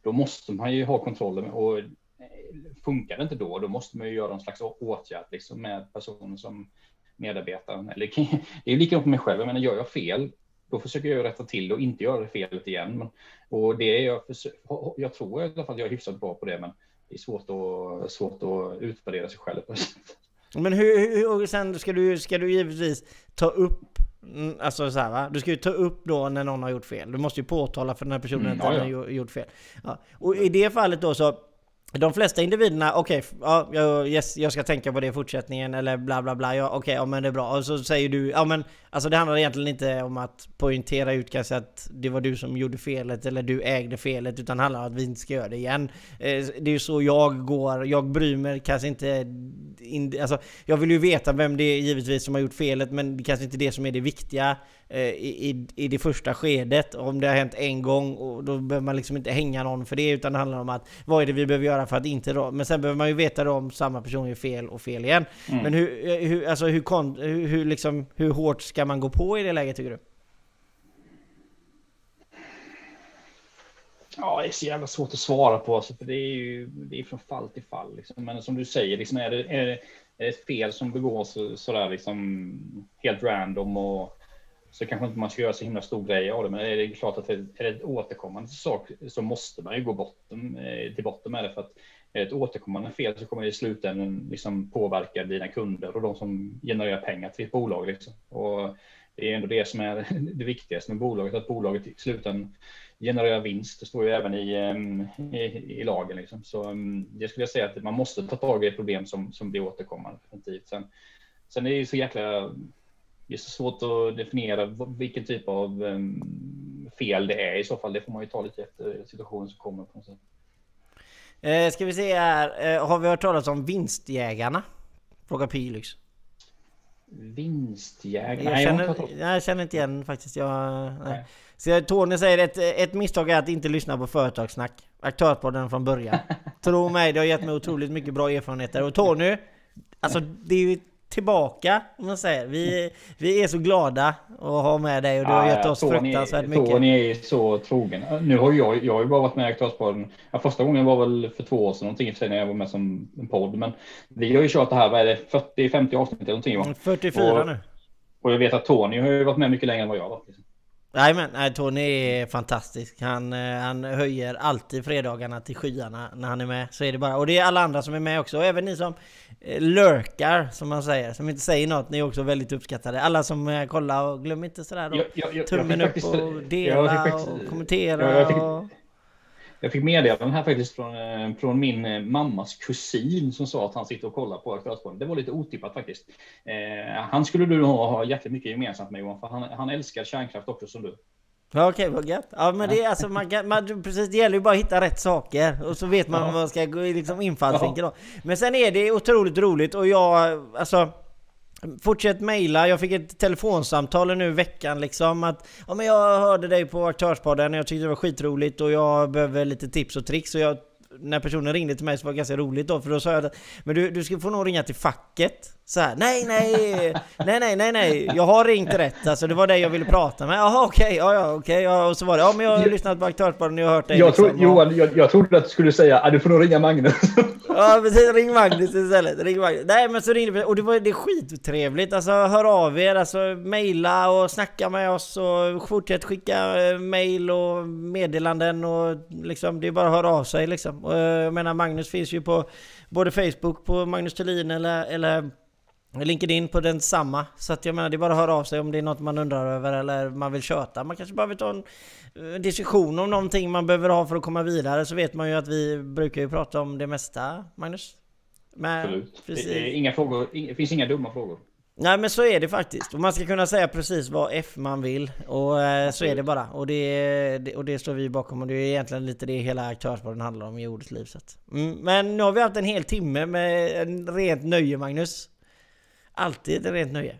då måste man ju ha kontroller. Och funkar det inte då, då måste man ju göra någon slags åtgärd liksom, med personen som medarbetaren. Eller, det är likadant med mig själv, jag menar gör jag fel, då försöker jag rätta till och inte göra det felet igen. Men, och det är jag, jag tror i alla fall att jag är hyfsat bra på det, men det är svårt att, svårt att utvärdera sig själv på det sättet. Men hur, hur sen ska du, ska du givetvis ta upp mm, Alltså så här, va? Du ska ju ta upp då när någon har gjort fel. Du måste ju påtala för den här personen mm, att den har gjort fel. Ja. Och i det fallet då så de flesta individerna, okej, okay, ja, jag, yes, jag ska tänka på det i fortsättningen eller bla bla bla, ja, okej, okay, ja men det är bra. Och så säger du, ja men alltså det handlar egentligen inte om att poängtera ut kanske att det var du som gjorde felet eller du ägde felet, utan det handlar om att vi inte ska göra det igen. Eh, det är ju så jag går, jag bryr mig kanske inte, in, alltså jag vill ju veta vem det är givetvis som har gjort felet, men det kanske inte är det som är det viktiga. Eh, i, i, det första skedet. Om det har hänt en gång, och då behöver man liksom inte hänga någon för det, utan det handlar om att vad är det vi behöver göra för att inte då... Men sen behöver man ju veta då om samma person gör fel och fel igen. Mm. Men hur, eh, hur, alltså hur, kon, hur, hur, liksom, hur hårt ska man gå på i det läget tycker du? Ja, det är så jävla svårt att svara på, alltså, för det är ju det är från fall till fall. Liksom. Men som du säger, liksom, är, det, är, det, är det fel som begås sådär liksom helt random och så kanske inte man ska göra så himla stor grej av det, men är det klart att det är ett återkommande sak så måste man ju gå botten, eh, till botten med det för att är det ett återkommande fel så kommer det i slutändan liksom påverka dina kunder och de som genererar pengar till ditt bolag. Liksom. Och det är ändå det som är det viktigaste med bolaget, att bolaget i slutändan genererar vinst. Det står ju även i, eh, i, i lagen. Liksom. Så mm, det skulle jag säga att man måste ta tag i ett problem som, som blir återkommande. Sen, sen är det ju så jäkla det är så svårt att definiera vilken typ av um, fel det är i så fall. Det får man ju ta lite efter situationen som kommer. På något sätt. Eh, ska vi se här. Eh, har vi hört talas om vinstjägarna? Frågar Pylix. Vinstjägarna? Jag känner, jag, jag känner inte igen faktiskt. Jag, nej. Nej. Så Tony säger ett, ett misstag är att inte lyssna på företagssnack. Aktörspodden från början. Tro mig, det har gett mig otroligt mycket bra erfarenheter. Och Tony, alltså det är ju tillbaka, om man säger. Vi, vi är så glada att ha med dig och du har gett oss Tony, fruktansvärt mycket. Tony är så trogen. Nu har jag, jag har ju bara varit med i Aktörspodden. Ja, första gången var väl för två år sedan någonting i och för sig när jag var med som en podd. Men vi har ju kört det här, vad är det, 40-50 avsnitt eller någonting va? 44 och, nu. Och jag vet att Tony har ju varit med mycket längre än vad jag har varit. Liksom. Nej men nej, Tony är fantastisk. Han, eh, han höjer alltid fredagarna till skyarna när han är med. Så är det bara. Och det är alla andra som är med också. Och även ni som lurkar, som man säger. Som inte säger något. Ni är också väldigt uppskattade. Alla som eh, kollar och glöm inte sådär. Jag- jag- jag- Tummen upp och dela faktiskt- och kommentera. Ja, jag fick- och... Jag fick meddelanden här faktiskt från, eh, från min eh, mammas kusin som sa att han sitter och kollar på Aktörspodden. Det var lite otippat faktiskt. Eh, han skulle du ha, ha jäkligt mycket gemensamt med Johan, för han, han älskar kärnkraft också som du. Ja, Okej, vad gött. Ja men det är alltså, man kan, man, precis, det gäller ju bara att hitta rätt saker. Och så vet man Ja. vad man ska gå i liksom infallsvinkel då. Men sen är det otroligt roligt och jag, alltså Fortsätt mejla, jag fick ett telefonsamtal nu i veckan liksom att ja, men jag hörde dig på Aktörspodden, jag tyckte det var skitroligt och jag behöver lite tips och tricks och jag när personen ringde till mig så var det ganska roligt då för då sa jag att Men du, du ska få nog ringa till facket så här, nej nej nej nej nej nej Jag har ringt rätt alltså det var det jag ville prata med Jaha okej, ja ja okej ja, och så var det Ja men jag har lyssnat på Aktörspodden och jag har hört dig Jag, liksom, tro, Johan, jag, jag trodde att du skulle säga att du får nog ringa Magnus. Ja precis, ring Magnus istället. Ring Magnus. Nej men så ringde vi och det var det är skittrevligt. Alltså hör av er, alltså mejla och snacka med oss och fortsätt skicka eh, mejl och meddelanden och liksom det är bara att höra av sig liksom. Och, eh, jag menar Magnus finns ju på både Facebook på Magnus Thulin eller, eller LinkedIn på den samma. Så att jag menar det är bara att höra av sig om det är något man undrar över eller man vill köta. Man kanske bara vill ta en eh, diskussion om någonting man behöver ha för att komma vidare. Så vet man ju att vi brukar ju prata om det mesta, Magnus. Men, Absolut. Precis. inga frågor, det finns inga dumma frågor. Nej men så är det faktiskt. Och man ska kunna säga precis vad F man vill. Och eh, så är det bara. Och det, och det står vi bakom. Och det är egentligen lite det hela aktörsbaden handlar om i ordets liv. Så. Mm, men nu har vi haft en hel timme med en rent nöje Magnus. Alltid ett rent nöje.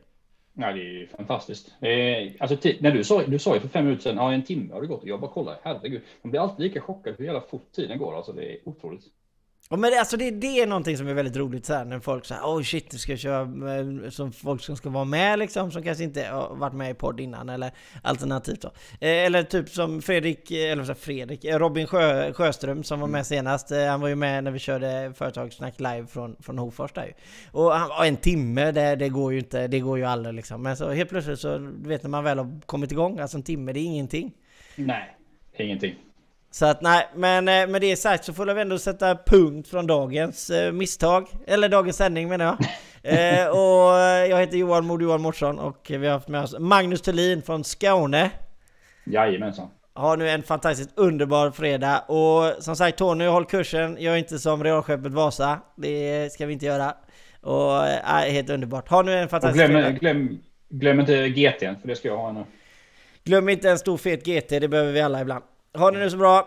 Ja, det är ju fantastiskt. Eh, alltså, när du sa, du sa ju för fem minuter sedan, ja en timme har det gått. Och jag bara kollar, herregud. Man blir alltid lika chockad hur jävla fort tiden går. Alltså det är otroligt. Ja, men det, alltså det, det är någonting som är väldigt roligt så här, när folk säger oh shit, ska köra med, som folk som ska vara med liksom, som kanske inte har varit med i podd innan eller alternativt då. Eh, eller typ som Fredrik, eh, eller säger jag, Fredrik, eh, Robin Sjö, Sjöström som var med senast. Eh, han var ju med när vi körde Företagssnack live från, från Hofors där ju. Och han en timme, det, det går ju inte, det går ju aldrig liksom. Men så helt plötsligt så, du vet när man väl har kommit igång, alltså en timme, det är ingenting. Nej, ingenting. Så att nej, men eh, med det sagt så får vi ändå sätta punkt från dagens eh, misstag. Eller dagens sändning menar jag. eh, och eh, jag heter Johan Mod Johan Mårtsson och vi har haft med oss Magnus Thulin från Skåne. Jajamensan. Ha nu en fantastiskt underbar fredag. Och som sagt Tony, håll kursen. Gör inte som realskeppet Vasa. Det ska vi inte göra. Och eh, helt underbart. Ha nu en Och fantastisk fredag. glöm, glöm, glöm inte GT'n, för det ska jag ha nu. Glöm inte en stor fet GT, det behöver vi alla ibland. Ha det nu så bra.